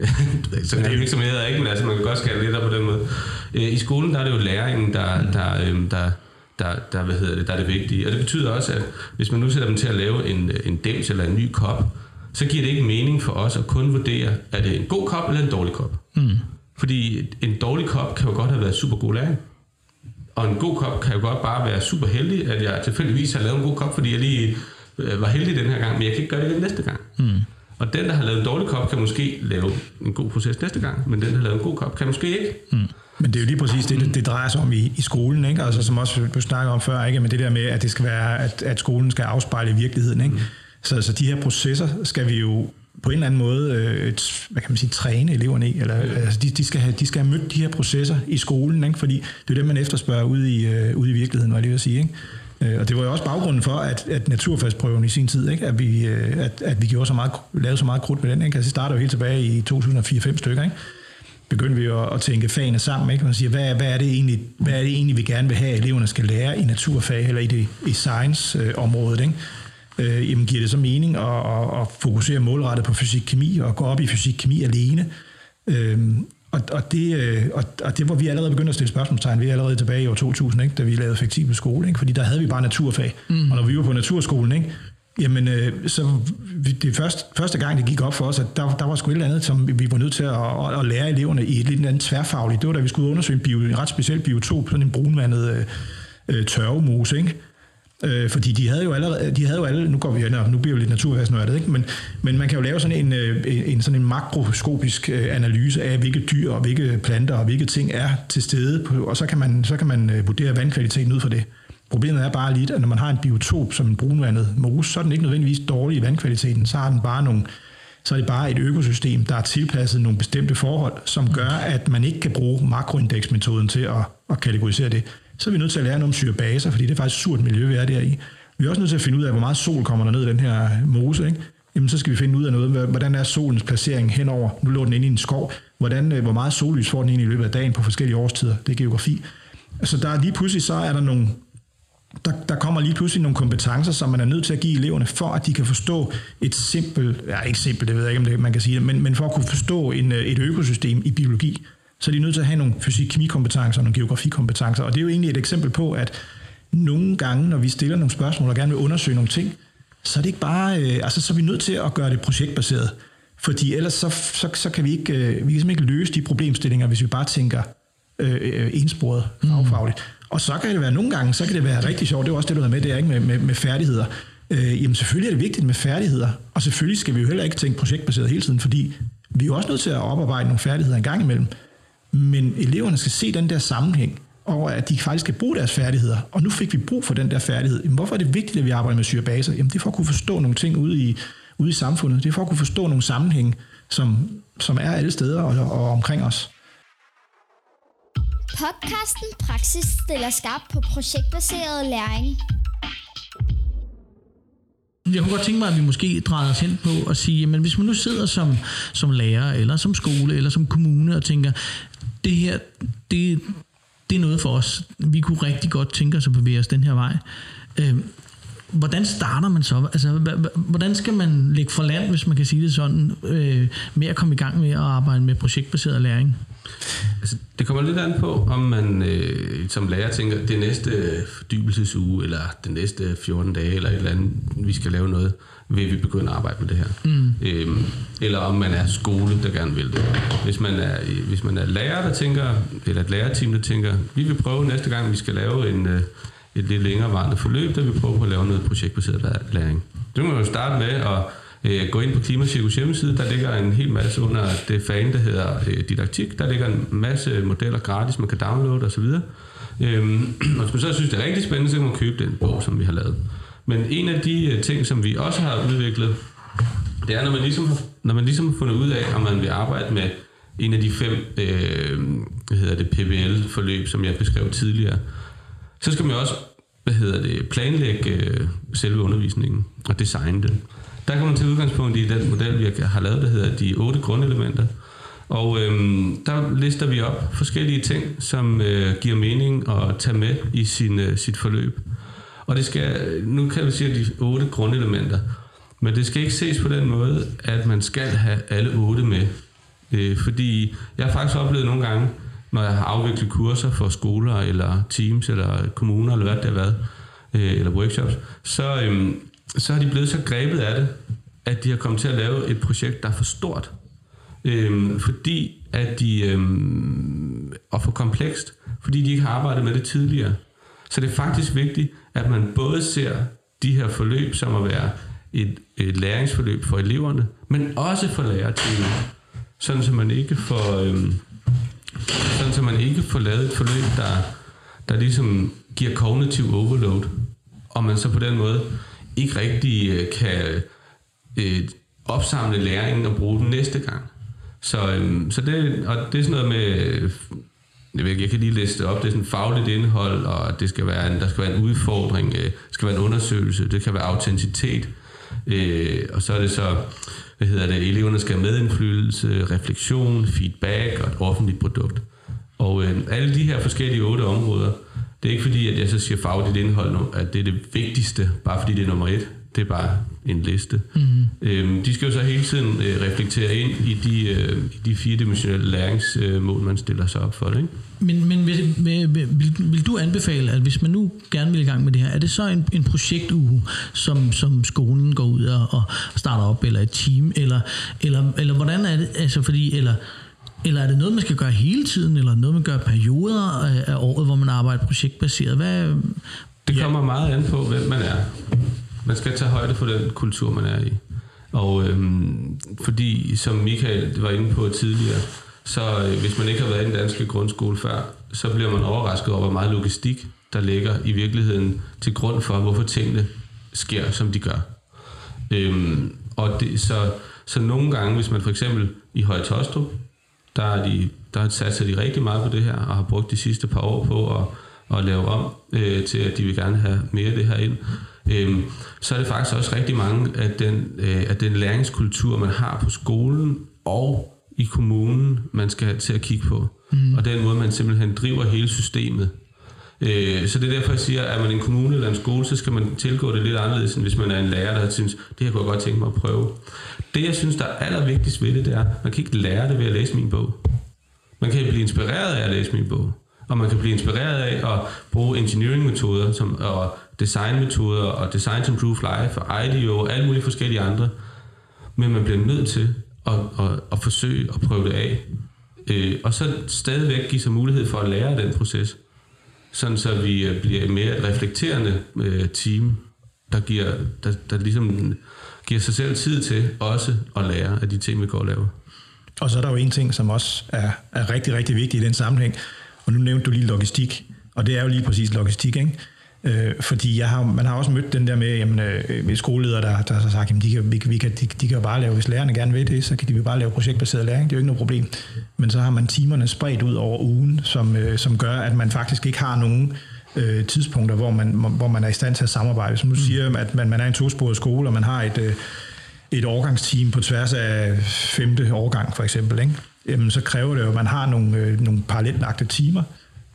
så det er virksomheder ikke, men altså, man kan godt skære lidt på den måde. Øh, I skolen der er det jo læringen, der, der, øh, der, der, der, hvad hedder det, der er det vigtige. Og det betyder også, at hvis man nu sætter dem til at lave en, en dems eller en ny kop, så giver det ikke mening for os at kun vurdere, er det en god kop eller en dårlig kop. Mm. Fordi en dårlig kop kan jo godt have været super god læring. Og en god kop kan jo godt bare være super heldig, at jeg tilfældigvis har lavet en god kop, fordi jeg lige øh, var heldig den her gang, men jeg kan ikke gøre det næste gang. Mm. Og den, der har lavet en dårlig kop, kan måske lave en god proces næste gang, men den, der har lavet en god kop, kan måske ikke. Mm. Men det er jo lige præcis det, det, det drejer sig om i, i skolen, ikke? Altså, som også du snakker om før, ikke? Men det der med, at det skal være, at, at skolen skal afspejle virkeligheden, ikke? Mm. Så, så de her processer skal vi jo på en eller anden måde øh, hvad kan man sige, træne eleverne i. Eller, altså, de, de, skal have, de skal have mødt de her processer i skolen, ikke? fordi det er det, man efterspørger ude i, øh, ude i virkeligheden, var jeg lige vil sige. Ikke? Øh, og det var jo også baggrunden for, at, at naturfagsprøven i sin tid, ikke? At, vi, øh, at, at vi gjorde så meget, lavede så meget krudt med den. Ikke? Altså, det startede jo helt tilbage i 2004-5 stykker. Ikke? begyndte vi at, at tænke fagene sammen. Ikke? Man siger, hvad, hvad, er det egentlig, hvad er det egentlig, vi gerne vil have, at eleverne skal lære i naturfag eller i, det, i science-området? Ikke? Øh, jamen giver det så mening at, at, at fokusere målrettet på fysik-kemi og gå op i fysik-kemi alene. Øh, og, og, det, øh, og, og det var vi allerede begyndt at stille spørgsmålstegn ved allerede tilbage i år 2000, ikke, da vi lavede fleksibel skole, ikke, fordi der havde vi bare naturfag. Mm. Og når vi var på naturskolen, ikke, jamen, øh, så det første, første gang, det gik op for os, at der, der var sgu et eller andet, som vi var nødt til at, at, at lære eleverne i et lidt andet tværfagligt. Det var da vi skulle undersøge en, bio, en ret speciel biotop, sådan en brunvandet øh, øh tørvemose, ikke? Øh, fordi de havde jo allerede, de havde jo alle, nu går vi ind, nu bliver vi lidt naturfagsnørdet, ikke? Men, men man kan jo lave sådan en, øh, en, sådan en makroskopisk øh, analyse af, hvilke dyr og hvilke planter og hvilke ting er til stede, på, og så kan man, så kan man øh, vurdere vandkvaliteten ud fra det. Problemet er bare lidt, at når man har en biotop som en brunvandet mose, så er den ikke nødvendigvis dårlig i vandkvaliteten, så har den bare nogle, så er det bare et økosystem, der er tilpasset nogle bestemte forhold, som gør, at man ikke kan bruge makroindeksmetoden til at, at kategorisere det så er vi nødt til at lære noget om syrebaser, fordi det er faktisk surt miljø, vi er der i. Vi er også nødt til at finde ud af, hvor meget sol kommer der ned i den her mose. Ikke? Jamen, så skal vi finde ud af noget, hvordan er solens placering henover. Nu lå den inde i en skov. Hvordan, øh, hvor meget sollys får den egentlig i løbet af dagen på forskellige årstider. Det er geografi. Så der er lige pludselig så er der nogle, der, der kommer lige pludselig nogle kompetencer, som man er nødt til at give eleverne, for at de kan forstå et simpelt, ja ikke simpelt, det ved jeg ikke, om det, man kan sige det, men, men for at kunne forstå en, øh, et økosystem i biologi så er de nødt til at have nogle fysik-kemi-kompetencer og nogle geografikompetencer. Og det er jo egentlig et eksempel på, at nogle gange, når vi stiller nogle spørgsmål og gerne vil undersøge nogle ting, så er det ikke bare, øh, altså så er vi nødt til at gøre det projektbaseret. Fordi ellers så, så, så kan vi ikke, øh, vi kan ikke løse de problemstillinger, hvis vi bare tænker øh, ensporet fagfagligt. Mm. Og så kan det være nogle gange, så kan det være rigtig sjovt, det er også det, du har med, det er ikke med, med, med færdigheder. Øh, jamen selvfølgelig er det vigtigt med færdigheder, og selvfølgelig skal vi jo heller ikke tænke projektbaseret hele tiden, fordi vi er jo også nødt til at oparbejde nogle færdigheder en gang imellem. Men eleverne skal se den der sammenhæng, og at de faktisk skal bruge deres færdigheder. Og nu fik vi brug for den der færdighed. Jamen, hvorfor er det vigtigt, at vi arbejder med syrebaser? Jamen, det er for at kunne forstå nogle ting ude i, ude i samfundet. Det er for at kunne forstå nogle sammenhæng, som, som er alle steder og, og omkring os. Podcasten Praksis stiller skarp på projektbaseret læring. Jeg kunne godt tænke mig, at vi måske drejer os hen på at sige, men hvis man nu sidder som, som lærer, eller som skole, eller som kommune, og tænker, det her, det, det er noget for os. Vi kunne rigtig godt tænke os at bevæge os den her vej. Øh, hvordan starter man så? Altså, hvordan skal man lægge for land, hvis man kan sige det sådan, øh, med at komme i gang med at arbejde med projektbaseret læring? Altså, det kommer lidt an på, om man øh, som lærer tænker, det næste fordybelsesuge, eller det næste 14 dage, eller et eller andet, vi skal lave noget, vil vi begynde at arbejde med det her. Mm. Øhm, eller om man er skole, der gerne vil det. Hvis man er, hvis man er lærer, der tænker, eller et lærerteam, der tænker, vi vil prøve næste gang, vi skal lave en, øh, et lidt længerevarende forløb, der vi prøver på at lave noget projektbaseret læring. Det kan man jo starte med at øh, gå ind på Klimacirkus hjemmeside. Der ligger en hel masse under det fan, der hedder øh, didaktik. Der ligger en masse modeller gratis, man kan downloade osv. Øhm, og hvis man så synes, det er rigtig spændende, så kan man købe den bog, som vi har lavet. Men en af de øh, ting, som vi også har udviklet, det er, når man ligesom har, når man ligesom har fundet ud af, om man vil arbejde med en af de fem øh, hvad hedder det, PBL-forløb, som jeg beskrev tidligere, så skal man også hvad hedder det, planlægge øh, selve undervisningen og designe den. Der kommer man til udgangspunkt i den model, vi har lavet, der hedder de otte grundelementer. Og øhm, der lister vi op forskellige ting, som øh, giver mening at tage med i sin, øh, sit forløb. Og det skal, nu kan vi sige de otte grundelementer, men det skal ikke ses på den måde, at man skal have alle otte med. Øh, fordi jeg har faktisk oplevet nogle gange, når jeg har afviklet kurser for skoler, eller teams, eller kommuner, eller hvad det har været, øh, eller workshops, så, øh, så har de blevet så grebet af det, at de har kommet til at lave et projekt, der er for stort. Øh, fordi at de, øh, og for komplekst, fordi de ikke har arbejdet med det tidligere. Så det er faktisk vigtigt, at man både ser de her forløb som at være et, et læringsforløb for eleverne, men også for lærerteamet. Sådan så man ikke får, øhm, sådan så man ikke får lavet et forløb, der, der ligesom giver kognitiv overload, og man så på den måde ikke rigtig øh, kan øh, opsamle læringen og bruge den næste gang. Så, øhm, så det, og det er sådan noget med jeg, ved, jeg kan lige læse det op, det er sådan fagligt indhold, og det skal være en, der skal være en udfordring, øh, skal være en undersøgelse, det kan være autenticitet, øh, og så er det så, hvad hedder det, eleverne skal have medindflydelse, refleksion, feedback og et offentligt produkt. Og øh, alle de her forskellige otte områder, det er ikke fordi, at jeg så siger fagligt indhold, at det er det vigtigste, bare fordi det er nummer et. Det er bare en liste. Mm. Øhm, de skal jo så hele tiden øh, reflektere ind i de, øh, de fire-dimensionelle læringsmål, man stiller sig op for det. Ikke? Men, men vil, vil, vil, vil du anbefale, at hvis man nu gerne vil i gang med det her, er det så en, en projektuge, som, som skolen går ud og, og starter op, eller et team, eller, eller, eller hvordan er det, altså fordi, eller, eller er det noget, man skal gøre hele tiden, eller noget, man gør perioder af, af året, hvor man arbejder projektbaseret? Hvad, det kommer ja. meget an på, hvem man er. Man skal tage højde for den kultur, man er i. Og øhm, fordi, som Michael var inde på tidligere, så øh, hvis man ikke har været i den danske grundskole før, så bliver man overrasket over, hvor meget logistik, der ligger i virkeligheden til grund for, hvorfor tingene sker, som de gør. Øhm, og det, så, så nogle gange, hvis man for eksempel i Høje-Tostrup, der, er de, der satser de rigtig meget på det her, og har brugt de sidste par år på at, at lave om øh, til, at de vil gerne have mere af det her ind, øhm, så er det faktisk også rigtig mange af den, øh, af den læringskultur, man har på skolen og i kommunen, man skal til at kigge på. Mm. Og den måde, man simpelthen driver hele systemet. Øh, så det er derfor, jeg siger, at er man en kommune eller en skole, så skal man tilgå det lidt anderledes, end hvis man er en lærer, der synes, det her kunne jeg godt tænke mig at prøve. Det, jeg synes, der er allervigtigst ved det, det er, man kan ikke lære det ved at læse min bog. Man kan blive inspireret af at læse min bog. Og man kan blive inspireret af at bruge engineering-metoder som, og designmetoder og design to improve life og IDEO og alle mulige forskellige andre. Men man bliver nødt til at, at, at forsøge at prøve det af. Øh, og så stadigvæk give sig mulighed for at lære den proces. Sådan så vi øh, bliver mere reflekterende øh, team, der, giver, der, der ligesom giver sig selv tid til også at lære af de ting, vi går og laver. Og så er der jo en ting, som også er, er rigtig, rigtig vigtig i den sammenhæng. Og nu nævnte du lige logistik, og det er jo lige præcis logistik, ikke? Øh, fordi jeg har, man har også mødt den der med, jamen, øh, skoleledere, der, der har sagt, at de kan, vi, vi kan, de, de kan bare lave, hvis lærerne gerne vil det, så kan de bare lave projektbaseret læring. Det er jo ikke noget problem. Men så har man timerne spredt ud over ugen, som, øh, som gør, at man faktisk ikke har nogen øh, tidspunkter, hvor man, hvor man er i stand til at samarbejde. Som du mm. siger, at man, man er en tosporet skole, og man har et, øh, et årgangsteam på tværs af femte årgang for eksempel, ikke? Jamen, så kræver det jo, at man har nogle, øh, nogle parallelt timer,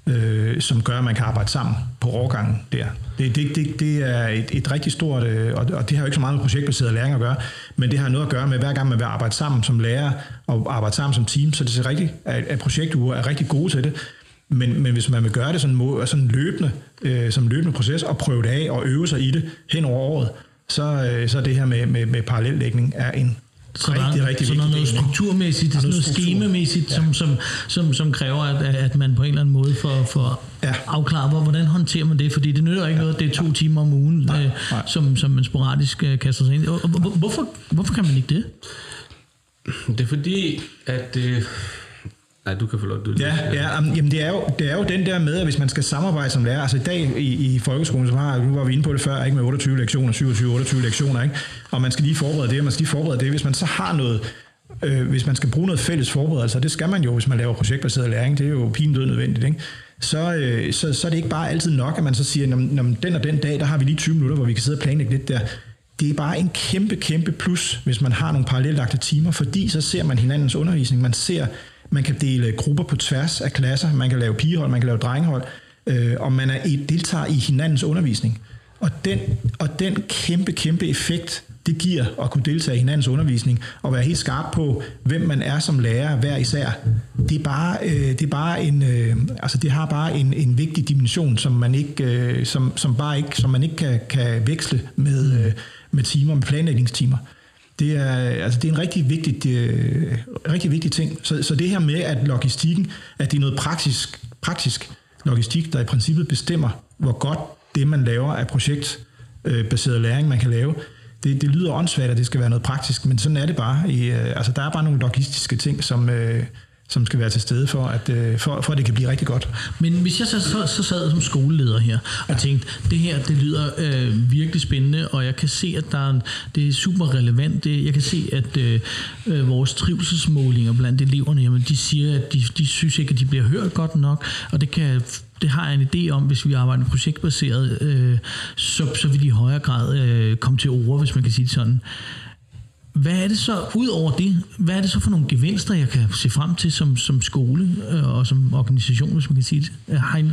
øh, som gør, at man kan arbejde sammen på årgangen der. Det, det, det, det er et, et rigtig stort, øh, og, og det har jo ikke så meget med projektbaseret læring at gøre, men det har noget at gøre med, hver gang man vil arbejde sammen som lærer og arbejde sammen som team, så det er rigtigt, at, at projektuger er rigtig gode til det. Men, men hvis man vil gøre det sådan, må, sådan løbende, øh, som løbende proces, og prøve det af og øve sig i det hen over året, så, øh, så det her med, med, med parallellægning er en så rigtig, der, rigtig så der er noget strukturmæssigt, noget, noget struktur. skemamæssigt, ja. som, som, som, som kræver, at, at man på en eller anden måde får, får ja. afklaret, hvordan håndterer man det? Fordi det nytter ikke ja. noget, at det er to ja. timer om ugen, nej, øh, nej. Som, som man sporadisk øh, kaster sig ind Hvorfor, hvorfor kan man ikke det? Det er fordi, at... Øh Nej, du kan få lov Du, Ja, ja jamen det, er jo, det er jo den der med, at hvis man skal samarbejde som lærer, altså i dag i, i folkeskolen, så har, nu var vi inde på det før, ikke med 28 lektioner, 27-28 lektioner, ikke? og man skal lige forberede det, og man skal lige forberede det. Hvis man så har noget, øh, hvis man skal bruge noget fælles forberedelse, det skal man jo, hvis man laver projektbaseret læring, det er jo pinedød nødvendigt, ikke? Så, øh, så, så er det ikke bare altid nok, at man så siger, når den og den dag, der har vi lige 20 minutter, hvor vi kan sidde og planlægge lidt der. Det er bare en kæmpe, kæmpe plus, hvis man har nogle parallellagte timer, fordi så ser man hinandens undervisning, man ser man kan dele grupper på tværs af klasser, man kan lave pigehold, man kan lave drengehold, øh, og man er et deltager i hinandens undervisning. Og den, og den kæmpe, kæmpe effekt, det giver at kunne deltage i hinandens undervisning og være helt skarp på, hvem man er som lærer hver især. Det er bare, øh, det er bare en, øh, altså det har bare en, en vigtig dimension, som man ikke, øh, som, som bare ikke, som man ikke kan, kan veksle med, øh, med timer, med planlægningstimer. Det er, altså det er en rigtig vigtig, øh, rigtig vigtig ting. Så, så det her med, at logistikken, at det er noget praktisk, praktisk logistik, der i princippet bestemmer, hvor godt det, man laver af projektbaseret øh, læring, man kan lave, det, det lyder åndssvagt, at det skal være noget praktisk, men sådan er det bare. I, øh, altså, der er bare nogle logistiske ting, som, øh, som skal være til stede for, at, øh, for, for at det kan blive rigtig godt. Men hvis jeg så, så, så sad som skoleleder her og ja. tænkte, det her det lyder øh, virkelig spændende, og jeg kan se, at der er, det er super relevant. Det, jeg kan se, at øh, øh, vores trivselsmålinger blandt eleverne, jamen, de siger, at de, de synes ikke, at de bliver hørt godt nok, og det kan det har jeg en idé om, hvis vi arbejder projektbaseret, øh, så, så vil de i højere grad øh, komme til ord, hvis man kan sige det sådan. Hvad er det så, ud over det, hvad er det så for nogle gevinster, jeg kan se frem til som, som skole øh, og som organisation, hvis man kan sige det? Øh, hein?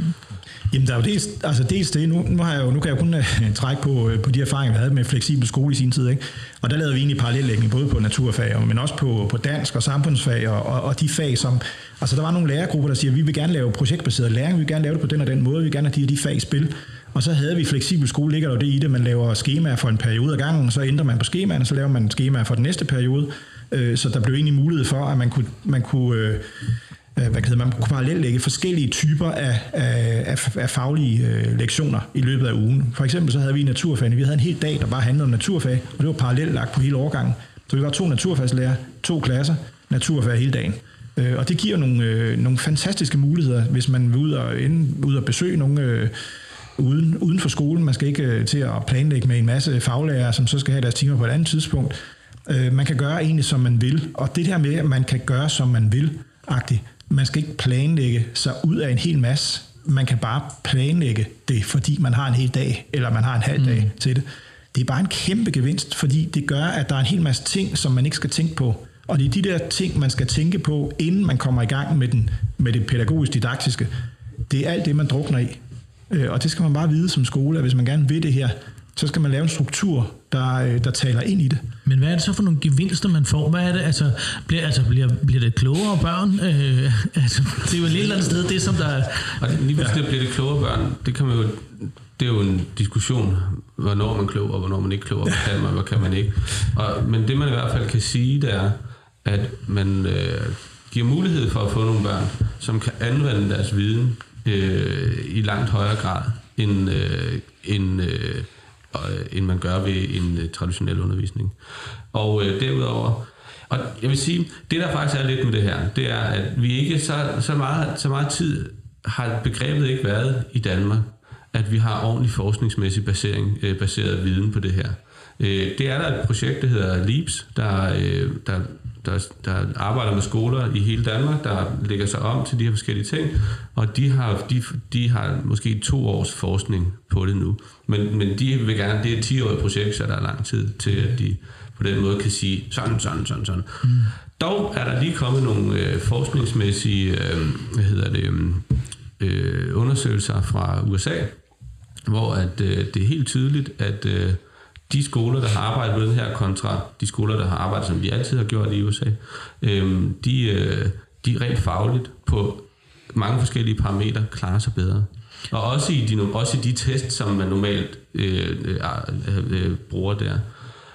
Jamen, der er jo dels, altså dels det, nu, nu, har jeg jo, nu kan jeg jo kun uh, trække på, uh, på de erfaringer, vi havde med fleksibel skole i sin tid, ikke? og der lavede vi egentlig parallellægning, både på naturfag, men også på, på dansk og samfundsfag, og, og, og de fag, som, altså der var nogle lærergrupper, der siger, vi vil gerne lave projektbaseret læring, vi vil gerne lave det på den og den måde, vi vil gerne have de og de fag i spil, og så havde vi fleksibel skole, ligger der det i det, man laver skemaer for en periode ad gangen, så ændrer man på skemaerne, så laver man skemaer for den næste periode. Øh, så der blev egentlig mulighed for, at man kunne, man kunne øh, øh hvad kan man kunne parallellægge forskellige typer af, af, af, af faglige øh, lektioner i løbet af ugen. For eksempel så havde vi naturfag, vi havde en hel dag, der bare handlede om naturfag, og det var parallelt lagt på hele årgangen. Så vi var to naturfagslærer, to klasser, naturfag hele dagen. Øh, og det giver nogle, øh, nogle fantastiske muligheder, hvis man vil ud og, ind, ud og besøge nogle uden, uden for skolen. Man skal ikke øh, til at planlægge med en masse faglærer, som så skal have deres timer på et andet tidspunkt. Øh, man kan gøre egentlig, som man vil. Og det her med, at man kan gøre, som man vil, agtigt. Man skal ikke planlægge sig ud af en hel masse. Man kan bare planlægge det, fordi man har en hel dag, eller man har en halv dag mm. til det. Det er bare en kæmpe gevinst, fordi det gør, at der er en hel masse ting, som man ikke skal tænke på. Og det er de der ting, man skal tænke på, inden man kommer i gang med, den, med det pædagogisk-didaktiske. Det er alt det, man drukner i. Øh, og det skal man bare vide som skole, at hvis man gerne vil det her, så skal man lave en struktur, der, øh, der taler ind i det. Men hvad er det så for nogle gevinster, man får? Hvad er det? Altså, bliver, altså, bliver, bliver det klogere børn? Øh, altså, det er jo et eller andet sted, det som der... Og lige pludselig ja. bliver det klogere børn. Det kan man jo det er jo en diskussion, hvornår man er klog, og hvornår man ikke er klog, og hvad kan man, hvad kan man ikke. Og, men det man i hvert fald kan sige, det er, at man øh, giver mulighed for at få nogle børn, som kan anvende deres viden øh, i langt højere grad, end, øh, end, øh, øh, end man gør ved en øh, traditionel undervisning. Og øh, derudover, og jeg vil sige, det der faktisk er lidt med det her, det er, at vi ikke så, så, meget, så meget tid har begrebet ikke været i Danmark, at vi har ordentlig forskningsmæssig basering, øh, baseret viden på det her. Øh, det er der et projekt, der hedder LEAPS, der, øh, der der, der arbejder med skoler i hele Danmark, der lægger sig om til de her forskellige ting, og de har, de, de har måske to års forskning på det nu. Men, men de vil gerne, det er et 10-årigt projekt, så der er lang tid til, at de på den måde kan sige sådan, sådan, sådan, sådan. Mm. Dog er der lige kommet nogle øh, forskningsmæssige, øh, hvad hedder det, øh, øh, undersøgelser fra USA, hvor at, øh, det er helt tydeligt, at øh, de skoler, der har arbejdet med den her kontra de skoler, der har arbejdet, som de altid har gjort i USA, øh, de, øh, de rent fagligt på mange forskellige parametre klarer sig bedre. Og også i de, også i de test, som man normalt øh, øh, øh, øh, bruger der.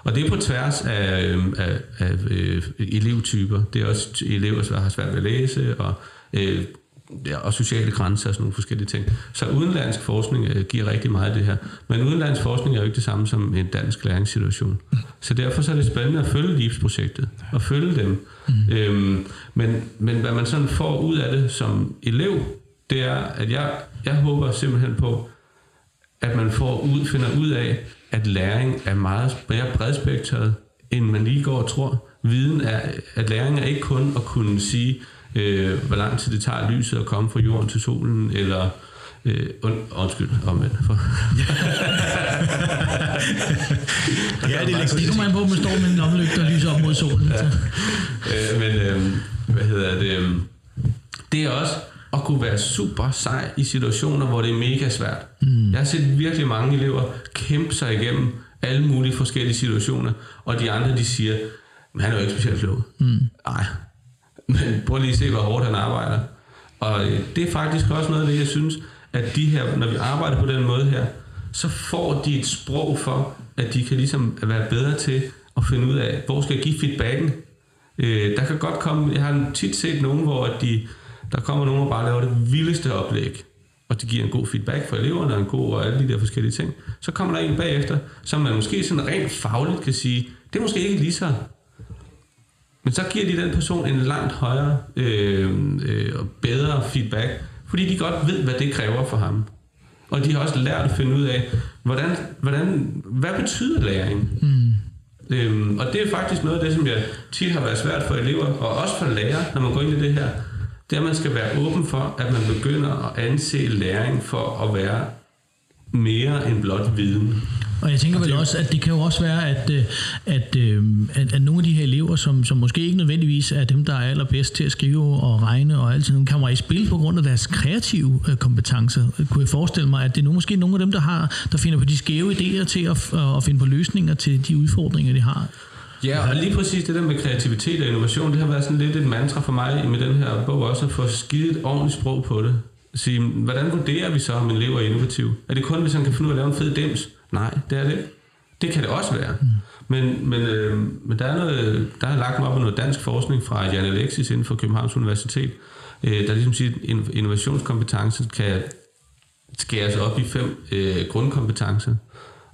Og det er på tværs af, øh, af, af øh, elevtyper. Det er også elever, der har svært ved at læse, og øh, ja, og sociale grænser og sådan nogle forskellige ting. Så udenlandsk forskning øh, giver rigtig meget af det her. Men udenlandsk forskning er jo ikke det samme som en dansk læringssituation. Så derfor så er det spændende at følge livsprojektet og følge dem. Mm. Øhm, men, men hvad man sådan får ud af det som elev, det er, at jeg, jeg håber simpelthen på, at man får ud, finder ud af, at læring er meget mere bredspektret, end man lige går og tror. Viden er, at læring er ikke kun at kunne sige, øh, hvor lang tid det tager lyset at komme fra jorden til solen, eller Øh, und, undskyld, omvendt. For. ja, det er lidt det, man på, man står med en omlygte og lyser op mod solen. Ja. Øh, men øh, hvad hedder det? Det er også at kunne være super sej i situationer, hvor det er mega svært. Mm. Jeg har set virkelig mange elever kæmpe sig igennem alle mulige forskellige situationer, og de andre, de siger, men han er jo ikke specielt klog. Mm. Men prøv lige at se, hvor hårdt han arbejder. Og øh, det er faktisk også noget af det, jeg synes, at de her, når vi arbejder på den måde her, så får de et sprog for, at de kan ligesom være bedre til at finde ud af, hvor skal jeg give feedbacken. Øh, der kan godt komme, jeg har tit set nogen, hvor de, der kommer nogen og bare laver det vildeste oplæg, og de giver en god feedback for eleverne, og en god og alle de der forskellige ting. Så kommer der en bagefter, som man måske sådan rent fagligt kan sige, det er måske ikke lige så men så giver de den person en langt højere øh, øh, og bedre feedback, fordi de godt ved, hvad det kræver for ham. Og de har også lært at finde ud af, hvordan, hvordan, hvad betyder læring? Mm. Øhm, og det er faktisk noget af det, som jeg tit har været svært for elever, og også for lærere, når man går ind i det her. Det er, at man skal være åben for, at man begynder at anse læring for at være mere end blot viden. Og jeg tænker vel også, at det kan jo også være, at, øh, at, øh, at, at nogle af de her elever, som, som måske ikke nødvendigvis er dem, der er allerbedst til at skrive og regne og alt sådan kommer i spil på grund af deres kreative øh, kompetencer. Kunne jeg forestille mig, at det er måske nogle af dem, der, har, der finder på de skæve idéer til at, at finde på løsninger til de udfordringer, de har? Ja, og lige præcis det der med kreativitet og innovation, det har været sådan lidt et mantra for mig med den her bog også, at få skidt et ordentligt sprog på det. Sige, hvordan vurderer vi så, om en elev er innovativ? Er det kun, hvis han kan finde ud af at lave en fed dims? Nej, det er det. Det kan det også være. Mm. Men, men, øh, men der, er noget, der er lagt mig op af noget dansk forskning fra Jan Alexis inden for Københavns Universitet, øh, der ligesom siger, at innovationskompetence kan skæres op i fem øh, grundkompetencer.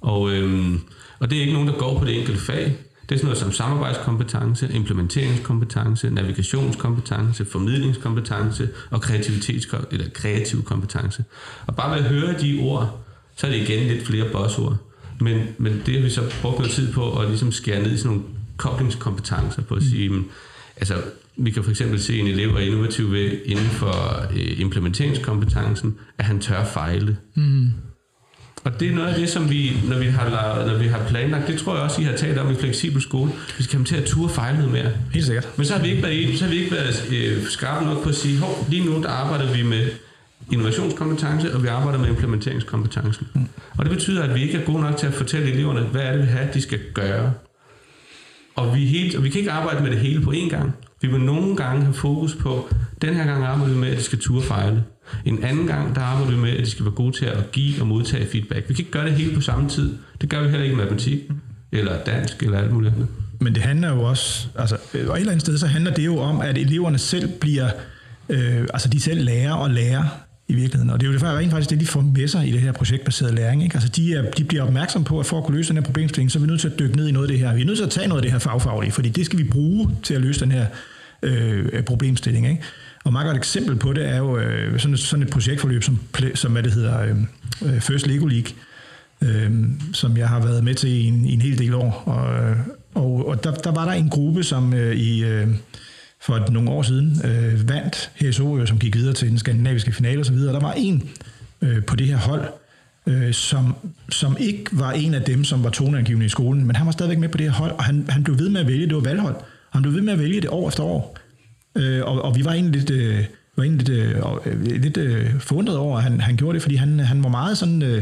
Og, øh, og det er ikke nogen, der går på det enkelte fag. Det er sådan noget som samarbejdskompetence, implementeringskompetence, navigationskompetence, formidlingskompetence og kreativitets eller kreativ kompetence. Og bare ved at høre de ord, så er det igen lidt flere buzzord. Men, men det har vi så brugt noget tid på at ligesom skære ned i sådan nogle koblingskompetencer på at mm. sige, mm. altså vi kan for eksempel se, en elev er innovativ ved inden for øh, implementeringskompetencen, at han tør fejle. Mm. Og det er noget af det, som vi, når vi har, når vi har planlagt, det tror jeg også, I har talt om i fleksibel skole, vi skal komme til at ture fejle noget mere. Helt sikkert. Men så har vi ikke været, så har vi ikke været øh, skarpe nok på at sige, hov, lige nu der arbejder vi med innovationskompetence, og vi arbejder med implementeringskompetencen. Mm. Og det betyder, at vi ikke er gode nok til at fortælle eleverne, hvad er det, vi har, de skal gøre. Og vi, helt, og vi kan ikke arbejde med det hele på én gang. Vi vil nogle gange have fokus på, den her gang arbejder vi med, at de skal ture fejle. En anden gang, der arbejder vi med, at de skal være gode til at give og modtage feedback. Vi kan ikke gøre det hele på samme tid. Det gør vi heller ikke i matematik, eller dansk, eller alt muligt andet. Men det handler jo også, altså, øh, og et eller andet sted, så handler det jo om, at eleverne selv bliver, øh, altså de selv lærer og lærer i virkeligheden. Og det er jo rent faktisk det, de får med sig i det her projektbaserede læring. Ikke? Altså de, er, de bliver opmærksom på, at for at kunne løse den her problemstilling, så er vi nødt til at dykke ned i noget af det her. Vi er nødt til at tage noget af det her fagfaglige, fordi det skal vi bruge til at løse den her øh, problemstilling. Ikke? Og meget godt eksempel på det er jo øh, sådan, et, sådan et projektforløb, som, som hvad det hedder, øhm, øh, First Lego League, øh, som jeg har været med til i en, i en hel del år. Og, øh, og, og der, der var der en gruppe, som øh, i... Øh, for nogle år siden øh, vandt HSO, øh, som gik videre til den skandinaviske finale osv. Der var en øh, på det her hold, øh, som, som ikke var en af dem, som var toneangivende i skolen, men han var stadigvæk med på det her hold, og han, han blev ved med at vælge, det var valghold, han blev ved med at vælge det år efter år. Øh, og, og vi var egentlig lidt, øh, var egentlig lidt, øh, lidt øh, forundret over, at han, han gjorde det, fordi han, han var meget sådan, øh,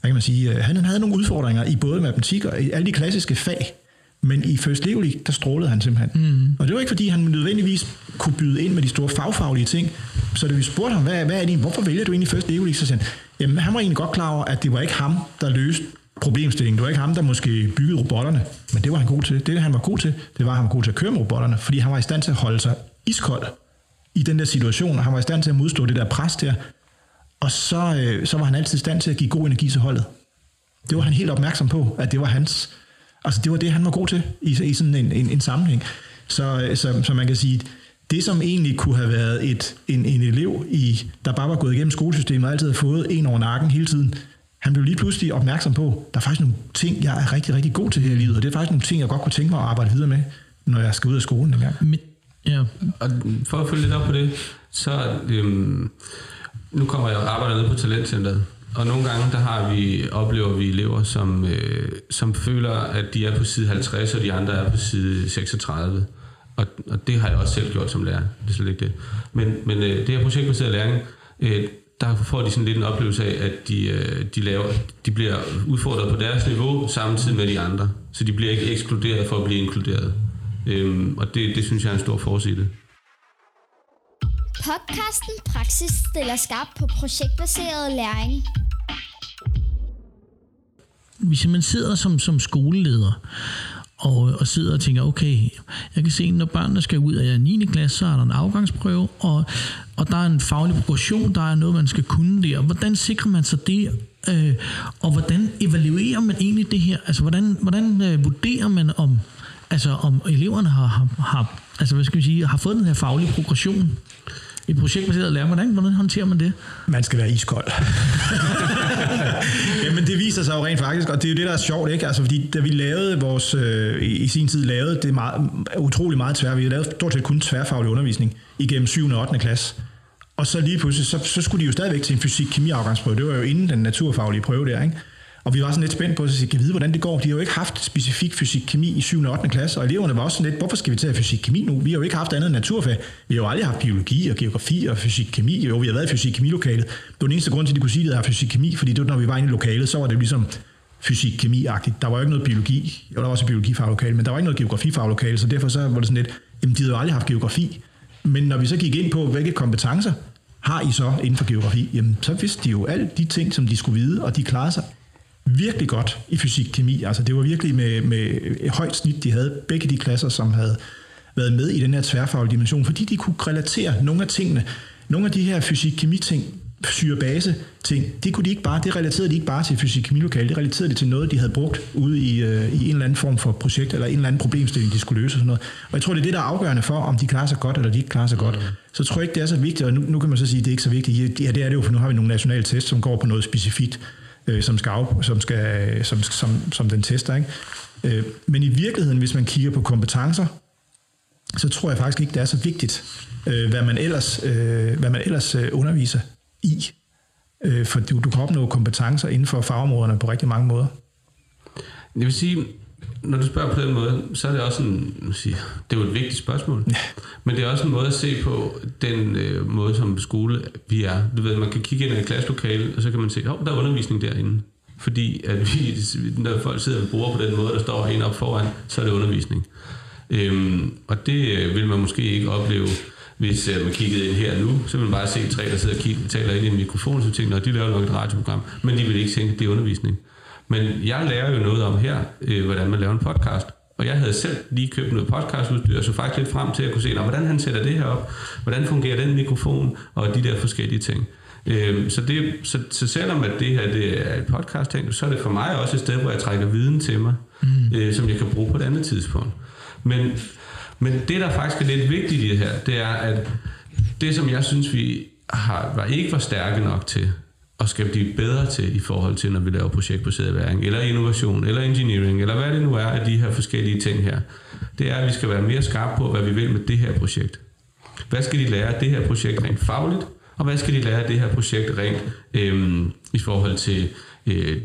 hvad kan man sige, øh, han, han havde nogle udfordringer i både matematik og i alle de klassiske fag, men i First League League, der strålede han simpelthen. Mm. Og det var ikke, fordi han nødvendigvis kunne byde ind med de store fagfaglige ting. Så da vi spurgte ham, hvad, hvad er det, hvorfor vælger du egentlig First League League, så sagde han, jamen han var egentlig godt klar over, at det var ikke ham, der løste problemstillingen. Det var ikke ham, der måske byggede robotterne, men det var han god til. Det, han var god til, det var, at han var god til at køre med robotterne, fordi han var i stand til at holde sig iskold i den der situation, og han var i stand til at modstå det der pres der. Og så, øh, så var han altid i stand til at give god energi til holdet. Det var han helt opmærksom på, at det var hans Altså det var det, han var god til i, i sådan en, en, en sammenhæng. Så, øh, så, så man kan sige, det som egentlig kunne have været et, en, en elev, i, der bare var gået igennem skolesystemet og altid havde fået en over nakken hele tiden, han blev lige pludselig opmærksom på, der er faktisk nogle ting, jeg er rigtig, rigtig god til her i livet, og det er faktisk nogle ting, jeg godt kunne tænke mig at arbejde videre med, når jeg skal ud af skolen engang. Men, ja. Og for at følge lidt op på det, så øhm, nu kommer jeg og arbejder nede på Talentcenteret, og nogle gange, der har vi, oplever vi elever, som, øh, som føler, at de er på side 50, og de andre er på side 36. Og, og det har jeg også selv gjort som lærer. Det er slet ikke det. Men, men øh, det her projektbaseret læring, øh, der får de sådan lidt en oplevelse af, at de, øh, de, laver, de bliver udfordret på deres niveau samtidig med de andre. Så de bliver ikke ekskluderet for at blive inkluderet. Øhm, og det, det synes jeg er en stor forside. Podcasten Praksis stiller skarpt på projektbaseret læring. Hvis man sidder som, som skoleleder, og, og sidder og tænker, okay, jeg kan se, når børnene skal ud af 9. klasse, så er der en afgangsprøve, og, og der er en faglig progression, der er noget, man skal kunne der. Hvordan sikrer man sig det, øh, og hvordan evaluerer man egentlig det her? Altså, hvordan, hvordan øh, vurderer man, om, altså, om eleverne har, har, har, altså, hvad skal vi sige, har fået den her faglige progression? i projektbaseret læring. Hvordan, hvordan håndterer man det? Man skal være iskold. Jamen det viser sig jo rent faktisk, og det er jo det, der er sjovt, ikke? Altså, fordi da vi lavede vores, øh, i, i sin tid lavede det meget, utrolig meget tvær, vi lavede stort set kun tværfaglig undervisning igennem 7. og 8. klasse. Og så lige pludselig, så, så skulle de jo stadigvæk til en fysik-kemi-afgangsprøve. Det var jo inden den naturfaglige prøve der, ikke? Og vi var sådan lidt spændt på, at vi kan vide, hvordan det går. De har jo ikke haft specifik fysik-kemi i 7. og 8. klasse, og eleverne var også sådan lidt, hvorfor skal vi tage fysik-kemi nu? Vi har jo ikke haft andet end naturfag. Vi har jo aldrig haft biologi og geografi og fysik-kemi. Jo, vi har været i fysik-kemi-lokalet. Det var den eneste grund til, at de kunne sige, at det er fysik-kemi, fordi det var, når vi var inde i lokalet, så var det jo ligesom fysik-kemi-agtigt. Der var jo ikke noget biologi, jo, der var også biologifaglokale, men der var ikke noget geografifaglokale, så derfor så var det sådan lidt, jamen de havde jo aldrig haft geografi. Men når vi så gik ind på, hvilke kompetencer har I så inden for geografi, jamen så vidste de jo alle de ting, som de skulle vide, og de klarede sig virkelig godt i fysik-kemi. Altså det var virkelig med, med et højt snit, de havde begge de klasser, som havde været med i den her tværfaglige dimension, fordi de kunne relatere nogle af tingene. Nogle af de her fysik-kemi-ting, syrebase ting, det kunne de ikke bare, det relaterede de ikke bare til fysik lokale, det relaterede de til noget, de havde brugt ude i, øh, i en eller anden form for projekt, eller en eller anden problemstilling, de skulle løse og sådan noget. Og jeg tror, det er det, der er afgørende for, om de klarer sig godt, eller de ikke klarer sig godt. Mm. Så tror jeg ikke, det er så vigtigt, og nu, nu kan man så sige, at det er ikke så vigtigt. Ja, det er det jo, for nu har vi nogle nationale tests, som går på noget specifikt øh, som, skal, som, skal, øh, som, som, som den tester. Ikke? Øh, men i virkeligheden, hvis man kigger på kompetencer, så tror jeg faktisk ikke, det er så vigtigt, øh, hvad man ellers, øh, hvad man ellers øh, underviser i. Øh, for du, du kan opnå kompetencer inden for fagområderne på rigtig mange måder. Jeg vil sige, når du spørger på den måde, så er det også en, sige, det er jo et vigtigt spørgsmål. Ja. Men det er også en måde at se på den øh, måde, som skole vi er. Du ved, man kan kigge ind i et klasselokale, og så kan man se, at der er undervisning derinde. Fordi at vi, når folk sidder og bruger på den måde, der står en op foran, så er det undervisning. Øhm, og det øh, vil man måske ikke opleve, hvis øh, man kiggede ind her nu, så vil man bare se tre, der sidder og kigger, taler ind i en mikrofon, så tænker, at de laver nok et radioprogram, men de vil ikke tænke, at det er undervisning. Men jeg lærer jo noget om her, øh, hvordan man laver en podcast. Og jeg havde selv lige købt noget podcastudstyr, så faktisk lidt frem til at kunne se, hvordan han sætter det her op, hvordan fungerer den mikrofon, og de der forskellige ting. Øh, så, det, så, så selvom at det her det er et podcast ting, så er det for mig også et sted, hvor jeg trækker viden til mig, mm. øh, som jeg kan bruge på et andet tidspunkt. Men, men det, der faktisk er lidt vigtigt i det her, det er, at det, som jeg synes, vi har, var ikke var stærke nok til, og skal blive bedre til i forhold til, når vi laver projektbaseret væring, eller innovation, eller engineering, eller hvad det nu er af de her forskellige ting her, det er, at vi skal være mere skarpe på, hvad vi vil med det her projekt. Hvad skal de lære af det her projekt rent fagligt, og hvad skal de lære af det her projekt rent øhm, i forhold til øh,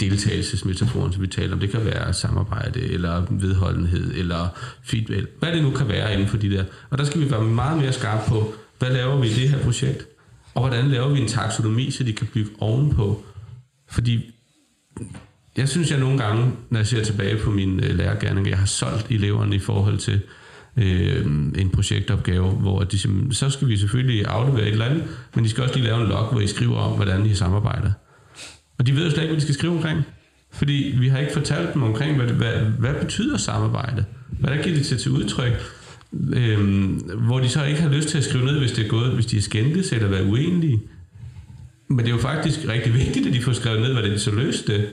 deltagelsesmetaforen, som vi taler om. Det kan være samarbejde, eller vedholdenhed, eller feedback, hvad det nu kan være inden for de der. Og der skal vi være meget mere skarpe på, hvad laver vi i det her projekt? Og hvordan laver vi en taksonomi, så de kan bygge ovenpå? Fordi jeg synes, jeg nogle gange, når jeg ser tilbage på min øh, lærergærning, jeg har solgt eleverne i forhold til øh, en projektopgave, hvor de, simpelthen- så skal vi selvfølgelig aflevere et eller andet, men de skal også lige lave en log, hvor I skriver om, hvordan I samarbejder. Og de ved jo slet ikke, hvad de skal skrive omkring. Fordi vi har ikke fortalt dem omkring, hvad, hvad, hvad betyder samarbejde? Hvad giver det til, til udtryk? Øhm, hvor de så ikke har lyst til at skrive ned, hvis det er gået, hvis de er skændtes eller været uenige. Men det er jo faktisk rigtig vigtigt, at de får skrevet ned, hvordan de så løste det.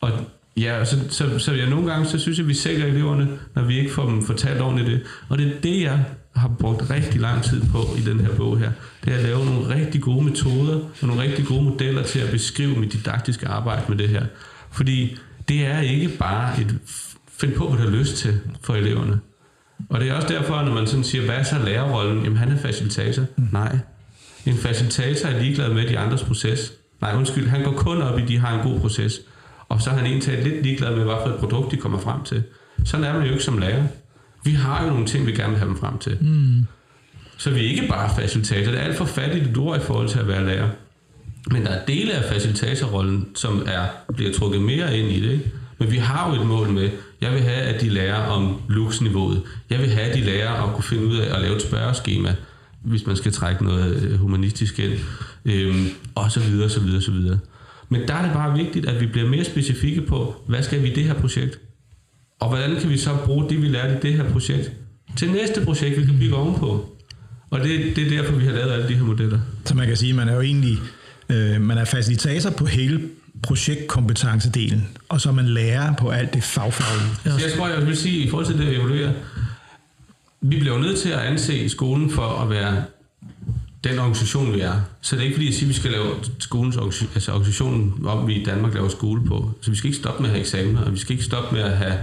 Og ja, så, så, så jeg nogle gange, så synes jeg, at vi sælger eleverne, når vi ikke får dem fortalt ordentligt det. Og det er det, jeg har brugt rigtig lang tid på i den her bog her. Det er at lave nogle rigtig gode metoder og nogle rigtig gode modeller til at beskrive mit didaktiske arbejde med det her. Fordi det er ikke bare et find på, hvad du har lyst til for eleverne. Og det er også derfor, når man sådan siger, hvad er så lærerrollen? Jamen, han er facilitator. Mm. Nej. En facilitator er ligeglad med de andres proces. Nej, undskyld, han går kun op i, de har en god proces. Og så er han egentlig lidt ligeglad med, hvad for et produkt de kommer frem til. Sådan er man jo ikke som lærer. Vi har jo nogle ting, vi gerne vil have dem frem til. Mm. Så vi er ikke bare facilitator. Det er alt for fattigt et ord i forhold til at være lærer. Men der er dele af facilitatorrollen, som er, bliver trukket mere ind i det. Ikke? Men vi har jo et mål med, jeg vil have, at de lærer om luxniveauet. Jeg vil have, at de lærer at kunne finde ud af at lave et spørgeskema, hvis man skal trække noget øh, humanistisk ind. Øhm, og så videre, så videre, så videre. Men der er det bare vigtigt, at vi bliver mere specifikke på, hvad skal vi i det her projekt? Og hvordan kan vi så bruge det, vi lærte i det her projekt, til næste projekt, vi kan bygge ovenpå? Og det, det er derfor, vi har lavet alle de her modeller. Så man kan sige, at man er jo egentlig øh, man er facilitator på hele projektkompetencedelen, og så man lærer på alt det fagfaglige. Så jeg tror, jeg vil sige, i forhold til det at evaluere, vi bliver jo nødt til at anse skolen for at være den organisation, vi er. Så det er ikke fordi, jeg siger, at vi skal lave skolens organisation, altså organisationen, om vi i Danmark laver skole på. Så vi skal ikke stoppe med at have eksamener, og vi skal ikke stoppe med at have,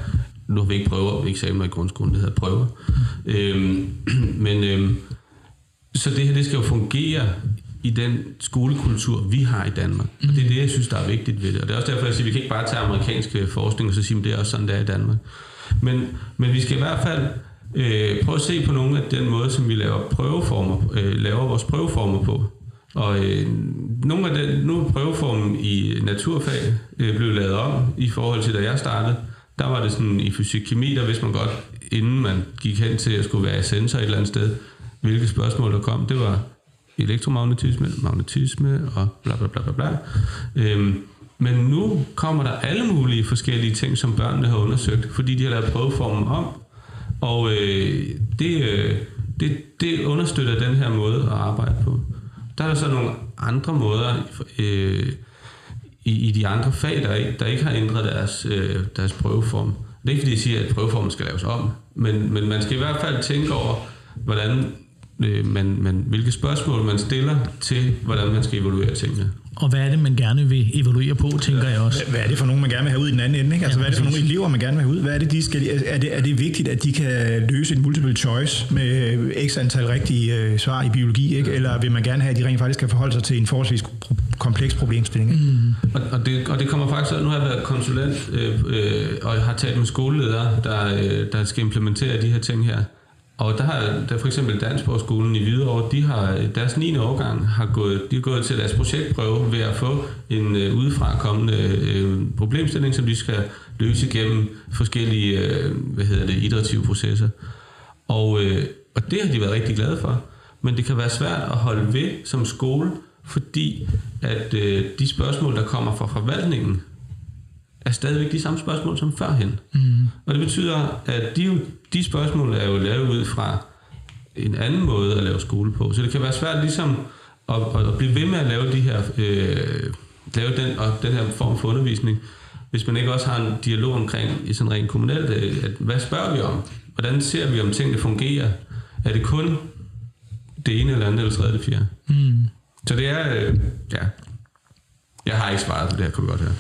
nu har vi ikke prøver, eksamener i grundskolen, det hedder prøver. Øhm, men øhm, så det her, det skal jo fungere i den skolekultur, vi har i Danmark. Og det er det, jeg synes, der er vigtigt ved det. Og det er også derfor, jeg siger, at vi kan ikke bare tage amerikansk øh, forskning og så sige, at det er også sådan, det er i Danmark. Men, men vi skal i hvert fald øh, prøve at se på nogle af den måde, som vi laver prøveformer, øh, laver vores prøveformer på. Og øh, nogle af den, nu er prøveformen i naturfag øh, blevet lavet om i forhold til, da jeg startede. Der var det sådan, i fysik-kemi, der vidste man godt, inden man gik hen til at skulle være sensor et eller andet sted, hvilke spørgsmål der kom. Det var elektromagnetisme, magnetisme og bla bla bla bla bla. Øhm, men nu kommer der alle mulige forskellige ting, som børnene har undersøgt, fordi de har lavet prøveformen om. Og øh, det, øh, det, det understøtter den her måde at arbejde på. Der er der så nogle andre måder øh, i, i de andre fag, der ikke, der ikke har ændret deres, øh, deres prøveform. Det er ikke fordi, jeg siger, at prøveformen skal laves om, men, men man skal i hvert fald tænke over, hvordan øh, man, man, hvilke spørgsmål man stiller til, hvordan man skal evaluere tingene. Og hvad er det, man gerne vil evaluere på, tænker jeg også. Hvad er det for nogen, man gerne vil have ud i den anden ende? Ikke? Altså, Ja, hvad er det for nogle elever, man gerne vil have ud? Hvad er det, de skal, er, det, er det vigtigt, at de kan løse en multiple choice med x antal rigtige øh, svar i biologi? Ikke? Eller vil man gerne have, at de rent faktisk kan forholde sig til en forholdsvis pro- kompleks problemstilling? Ikke? Mm. Og, og, det, og det kommer faktisk, nu har jeg været konsulent øh, øh, og jeg har talt med skoleledere, der, øh, der skal implementere de her ting her. Og der har der for eksempel Dansborgskolen i Hvidovre, de har, deres 9. årgang har gået, de er gået til deres projektprøve ved at få en øh, udefra kommende øh, problemstilling, som de skal løse gennem forskellige øh, hvad hedder det, iterative processer. Og, øh, og det har de været rigtig glade for. Men det kan være svært at holde ved som skole, fordi at øh, de spørgsmål, der kommer fra forvaltningen, er stadigvæk de samme spørgsmål som førhen. Mm. Og det betyder, at de, de spørgsmål er jo lavet ud fra en anden måde at lave skole på. Så det kan være svært ligesom at, at, at blive ved med at lave de her øh, lave den, og den her form for undervisning, hvis man ikke også har en dialog omkring i sådan rent kommunalt, øh, at, hvad spørger vi om? Hvordan ser vi, om tingene fungerer? Er det kun det ene eller andet, eller tredje eller fjerde? Mm. Så det er, øh, ja. Jeg har ikke svaret på det her, kunne du godt høre.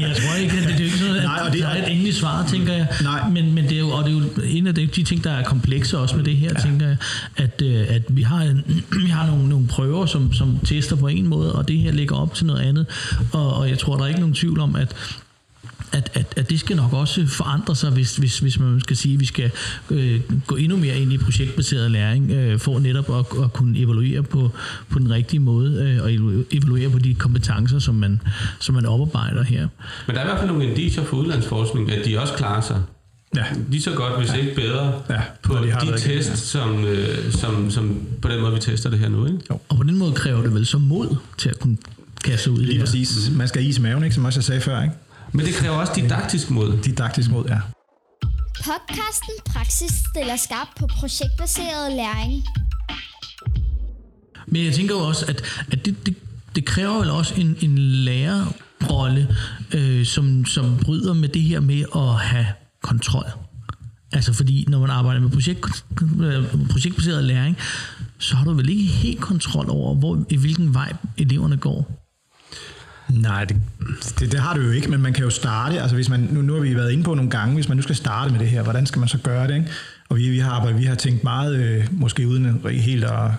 Jeg tror ikke, at det, det er jo ikke sådan, at Nej, og det- der er et endeligt svar, tænker jeg. Nej. Men, men det er jo, og det er jo en af de, de ting, der er komplekse også med det her, ja. tænker jeg, at, øh, at vi har, en, vi har nogle, nogle prøver, som, som tester på en måde, og det her ligger op til noget andet. Og, og jeg tror, der er ikke nogen tvivl om, at at, at, at det skal nok også forandre sig, hvis, hvis, hvis man skal sige, at vi skal øh, gå endnu mere ind i projektbaseret læring, øh, for netop at, at kunne evaluere på, på den rigtige måde, øh, og evaluere på de kompetencer, som man, som man oparbejder her. Men der er i hvert fald nogle indicier for udlandsforskning, at de også klarer sig ja. lige så godt, hvis ja. ikke bedre, ja. på de, de test, ja. som, øh, som, som på den måde, vi tester det her nu. Ikke? Jo. Og på den måde kræver det vel så mod til at kunne kaste ud i Lige præcis. Man skal is i maven, ikke, som også jeg sagde før. Ikke? Men det kræver også didaktisk mod. Didaktisk mod, ja. Podcasten Praksis stiller skarp på projektbaseret læring. Men jeg tænker jo også, at, at det, det, det kræver vel også en, en lærerrolle, øh, som, som bryder med det her med at have kontrol. Altså fordi, når man arbejder med projekt, projektbaseret læring, så har du vel ikke helt kontrol over, hvor, i hvilken vej eleverne går. Nej, det, det, det har du jo ikke, men man kan jo starte. Altså hvis man, nu, nu har vi været inde på nogle gange, hvis man nu skal starte med det her, hvordan skal man så gøre det? Ikke? Og vi, vi, har, vi har tænkt meget, øh, måske uden helt at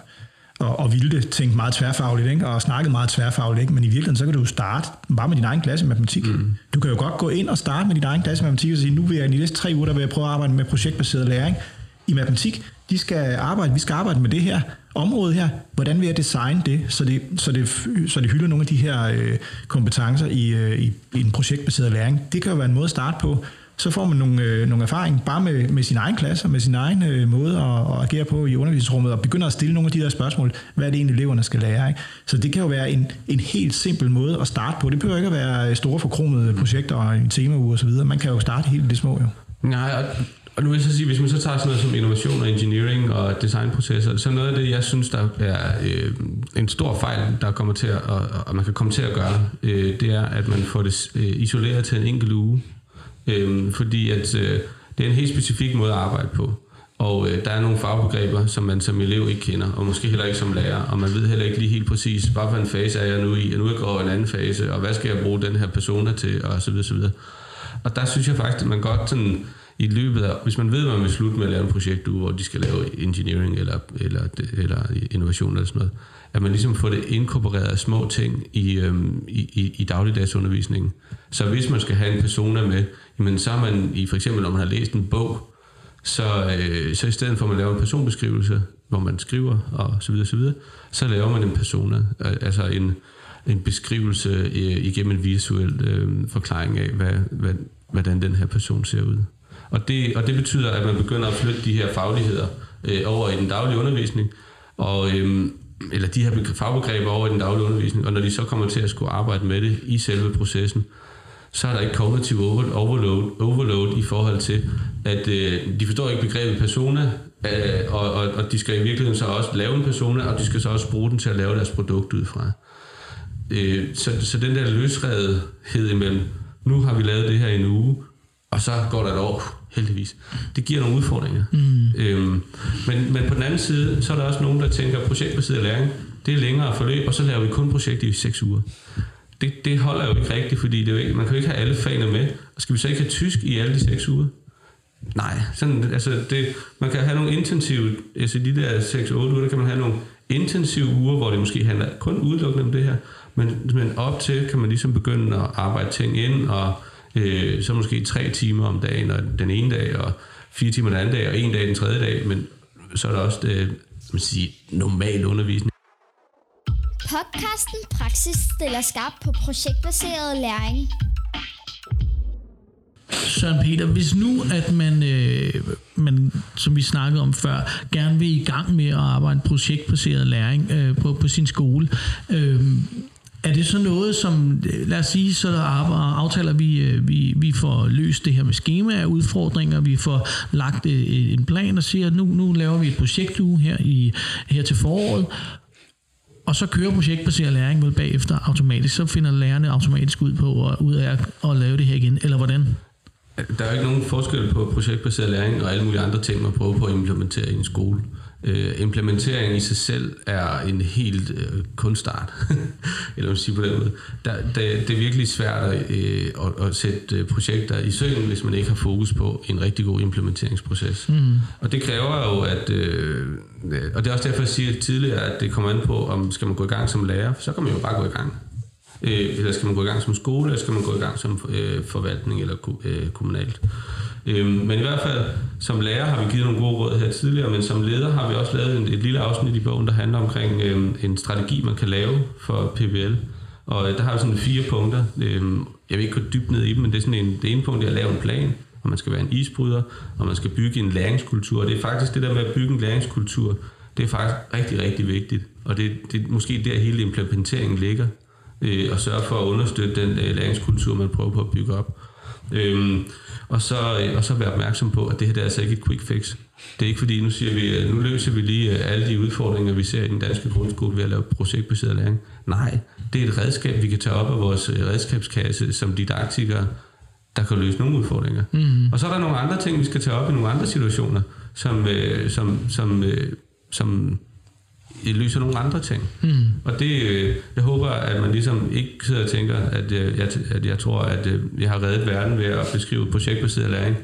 og, og Vilde tænkt meget tværfagligt, ikke? og snakket meget tværfagligt, ikke? men i virkeligheden så kan du jo starte bare med din egen klasse i matematik. Mm. Du kan jo godt gå ind og starte med din egen klasse i matematik og sige, nu vil jeg i de næste tre uger, der vil jeg prøve at arbejde med projektbaseret læring i matematik. De skal arbejde, vi skal arbejde med det her område her. Hvordan vil jeg designe det, så det, så det, så det hylder nogle af de her øh, kompetencer i, øh, i, i en projektbaseret læring. Det kan jo være en måde at starte på så får man nogle, øh, nogle erfaring bare med, med sin egen klasse og med sin egen øh, måde at, at agere på i undervisningsrummet, og begynder at stille nogle af de der spørgsmål, hvad er det egentlig eleverne skal lære. Ikke? Så det kan jo være en, en helt simpel måde at starte på. Det behøver ikke at være store forkromede projekter og en temauge osv. Man kan jo starte helt i det små jo. Nej, og, og nu vil jeg så sige, hvis man så tager sådan noget som innovation og engineering og designprocesser, så noget af det, jeg synes, der er øh, en stor fejl, der kommer til at, og, og man kan komme til at gøre, øh, det er, at man får det øh, isoleret til en enkelt uge. Øh, fordi at øh, det er en helt specifik måde at arbejde på. Og øh, der er nogle fagbegreber, som man som elev ikke kender, og måske heller ikke som lærer, og man ved heller ikke lige helt præcis, hvad for en fase er jeg nu i, og nu er jeg gået en anden fase, og hvad skal jeg bruge den her persona til, og så videre, så videre. Og der synes jeg faktisk, at man godt sådan, i løbet af, hvis man ved, at man vil slutte med at lave en projekt, hvor de skal lave engineering eller, eller, eller innovation eller sådan noget, at man ligesom får det inkorporeret af små ting i, øhm, i, i, i dagligdagsundervisningen. Så hvis man skal have en persona med, jamen så er man, i for eksempel når man har læst en bog, så, øh, så i stedet for at man laver en personbeskrivelse, hvor man skriver og så videre, så videre, så laver man en persona, altså en, en beskrivelse øh, igennem en visuel øh, forklaring af, hvad, hvad, hvordan den her person ser ud. Og det, og det betyder, at man begynder at flytte de her fagligheder øh, over i den daglige undervisning, og, øh, eller de her fagbegreber over i den daglige undervisning, og når de så kommer til at skulle arbejde med det i selve processen, så er der ikke kognitiv overload, overload i forhold til, at øh, de forstår ikke begrebet persona, øh, og, og, og de skal i virkeligheden så også lave en persona, og de skal så også bruge den til at lave deres produkt ud fra. Øh, så, så den der løsredhed imellem, nu har vi lavet det her i en uge, og så går der et år, heldigvis. Det giver nogle udfordringer. Mm. Øhm, men, men på den anden side, så er der også nogen, der tænker, projektbaseret læring, det er længere forløb, og så laver vi kun projekter i seks uger det, det holder jo ikke rigtigt, fordi det er jo man kan jo ikke have alle fagene med. Og skal vi så ikke have tysk i alle de seks uger? Nej, sådan, altså det, man kan have nogle intensive, altså de der 6-8 uger, der kan man have nogle intensive uger, hvor det måske handler kun udelukkende om det her, men, men op til kan man ligesom begynde at arbejde ting ind, og øh, så måske tre timer om dagen, og den ene dag, og fire timer den anden dag, og en dag den tredje dag, men så er der også det, man sige, normal undervisning Podcasten Praksis stiller skarp på projektbaseret læring. Søren Peter, hvis nu, at man, øh, man, som vi snakkede om før, gerne vil i gang med at arbejde projektbaseret læring øh, på, på sin skole, øh, er det så noget, som, lad os sige, så aftaler vi, øh, vi, vi får løst det her med skema udfordringer, vi får lagt øh, en plan og siger, at nu, nu laver vi et projektuge her, i, her til foråret, og så kører projektbaseret læring vel bagefter automatisk. Så finder lærerne automatisk ud på at, ud af at lave det her igen, eller hvordan? Der er jo ikke nogen forskel på projektbaseret læring og alle mulige andre ting, man prøver på at implementere i en skole. Øh, implementering i sig selv er en helt øh, kunstart, eller man sige på den måde. Der, det, det er virkelig svært at, øh, at, at sætte øh, projekter i søen, hvis man ikke har fokus på en rigtig god implementeringsproces. Mm. Og det kræver jo, at, øh, og det er også derfor, jeg siger tidligere, at det kommer an på, om skal man gå i gang som lærer, så kan man jo bare gå i gang. Øh, eller skal man gå i gang som skole, eller skal man gå i gang som øh, forvaltning eller øh, kommunalt. Øh, men i hvert fald, som lærer har vi givet nogle gode råd her tidligere, men som leder har vi også lavet et, et lille afsnit i bogen, der handler omkring øhm, en strategi, man kan lave for PBL. Og øh, der har vi sådan fire punkter. Øh, jeg vil ikke gå dybt ned i dem, men det er sådan en, det ene punkt, det er at lave en plan, og man skal være en isbryder, og man skal bygge en læringskultur. Og det er faktisk det der med at bygge en læringskultur, det er faktisk rigtig, rigtig vigtigt. Og det, det er måske der hele implementeringen ligger, øh, og sørge for at understøtte den øh, læringskultur, man prøver på at bygge op. Øhm, og, så, øh, og så være opmærksom på, at det her det er altså ikke et quick fix. Det er ikke fordi, nu siger vi, øh, nu løser vi lige øh, alle de udfordringer, vi ser i den danske grundskole ved at lave projektbaseret læring. Nej, det er et redskab, vi kan tage op af vores redskabskasse som didaktikere, der kan løse nogle udfordringer. Mm. Og så er der nogle andre ting, vi skal tage op i nogle andre situationer, som, øh, som, som, øh, som løser nogle andre ting. Mm. Og det, øh, jeg håber, at man ligesom ikke sidder og tænker, at øh, jeg, at jeg tror, at øh, jeg har reddet verden ved at beskrive projektbaseret læring,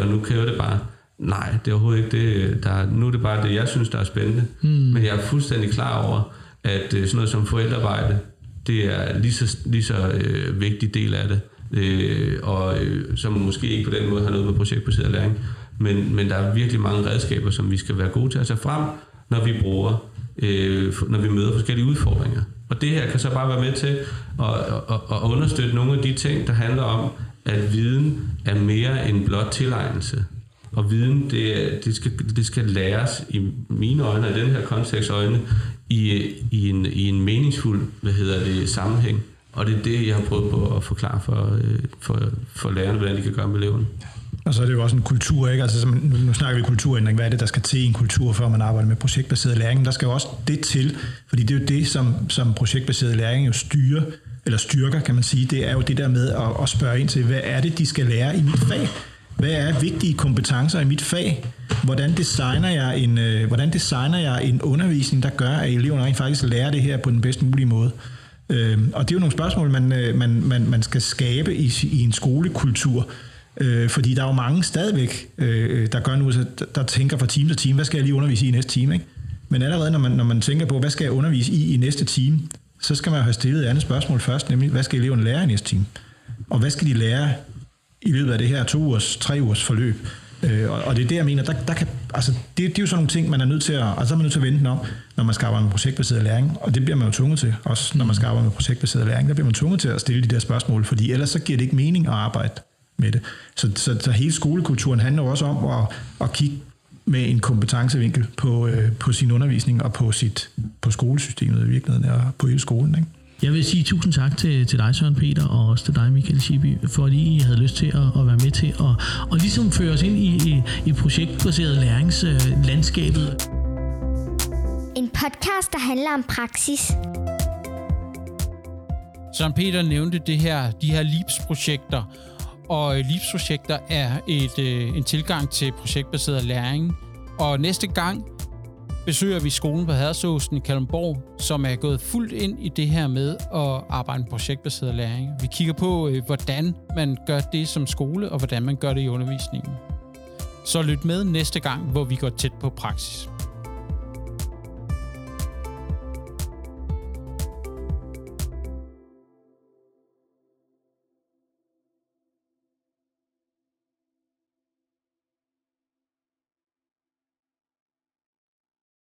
og nu kræver det bare. Nej, det er overhovedet ikke det. Der, nu er det bare det, jeg synes, der er spændende. Mm. Men jeg er fuldstændig klar over, at sådan noget som forældrearbejde, det er lige så, lige så øh, vigtig del af det, øh, og øh, som måske ikke på den måde har noget med projektbaseret læring. Men, men der er virkelig mange redskaber, som vi skal være gode til at tage frem, når vi bruger øh, når vi møder forskellige udfordringer. Og det her kan så bare være med til at, at, at understøtte nogle af de ting, der handler om, at viden er mere end blot tilegnelse. Og viden, det, det, skal, det skal læres i mine øjne, og i den her kontekst øjne, i, i, en, i en meningsfuld hvad hedder det, sammenhæng. Og det er det, jeg har prøvet på at forklare for, øh, for, for lærerne, hvordan de kan gøre med eleverne. Og så er det jo også en kultur, ikke? Altså, nu, nu snakker vi kulturændring. Hvad er det, der skal til i en kultur, før man arbejder med projektbaseret læring? Der skal jo også det til, fordi det er jo det, som, som projektbaseret læring jo styrer, eller styrker, kan man sige. Det er jo det der med at, at spørge ind til, hvad er det, de skal lære i mit fag? Hvad er vigtige kompetencer i mit fag? Hvordan designer jeg en, øh, hvordan designer jeg en undervisning, der gør, at eleverne rent faktisk lærer det her på den bedst mulige måde? Øh, og det er jo nogle spørgsmål, man, øh, man, man, man skal skabe i, i en skolekultur, Øh, fordi der er jo mange stadigvæk, øh, der gør nu, der, der tænker fra time til time, hvad skal jeg lige undervise i i næste time? Ikke? Men allerede når man, når man tænker på, hvad skal jeg undervise i i næste time, så skal man have stillet et andet spørgsmål først, nemlig, hvad skal eleverne lære i næste time? Og hvad skal de lære i løbet af det her to ugers, tre ugers forløb? Øh, og, og det er det, jeg mener, der, der kan, altså, det, det er jo sådan nogle ting, man er nødt til at, altså, er man nødt til at vente om, når man skal arbejde med projektbaseret læring, og det bliver man jo tvunget til, også når man skal arbejde med projektbaseret læring, der bliver man tvunget til at stille de der spørgsmål, fordi ellers så giver det ikke mening at arbejde med det. Så, så, så hele skolekulturen handler også om at, at kigge med en kompetencevinkel på, øh, på sin undervisning og på, sit, på skolesystemet i virkeligheden og på hele skolen. Ikke? Jeg vil sige tusind tak til, til dig, Søren Peter, og også til dig, Michael Schiby, fordi I havde lyst til at, at være med til at og ligesom føre os ind i, i, i projektbaseret læringslandskabet. En podcast, der handler om praksis. Søren Peter nævnte det her, de her LIPS-projekter, og livsprojekter er et, øh, en tilgang til projektbaseret læring. Og næste gang besøger vi skolen på Hadersåsen i Kalundborg, som er gået fuldt ind i det her med at arbejde med projektbaseret læring. Vi kigger på, øh, hvordan man gør det som skole, og hvordan man gør det i undervisningen. Så lyt med næste gang, hvor vi går tæt på praksis.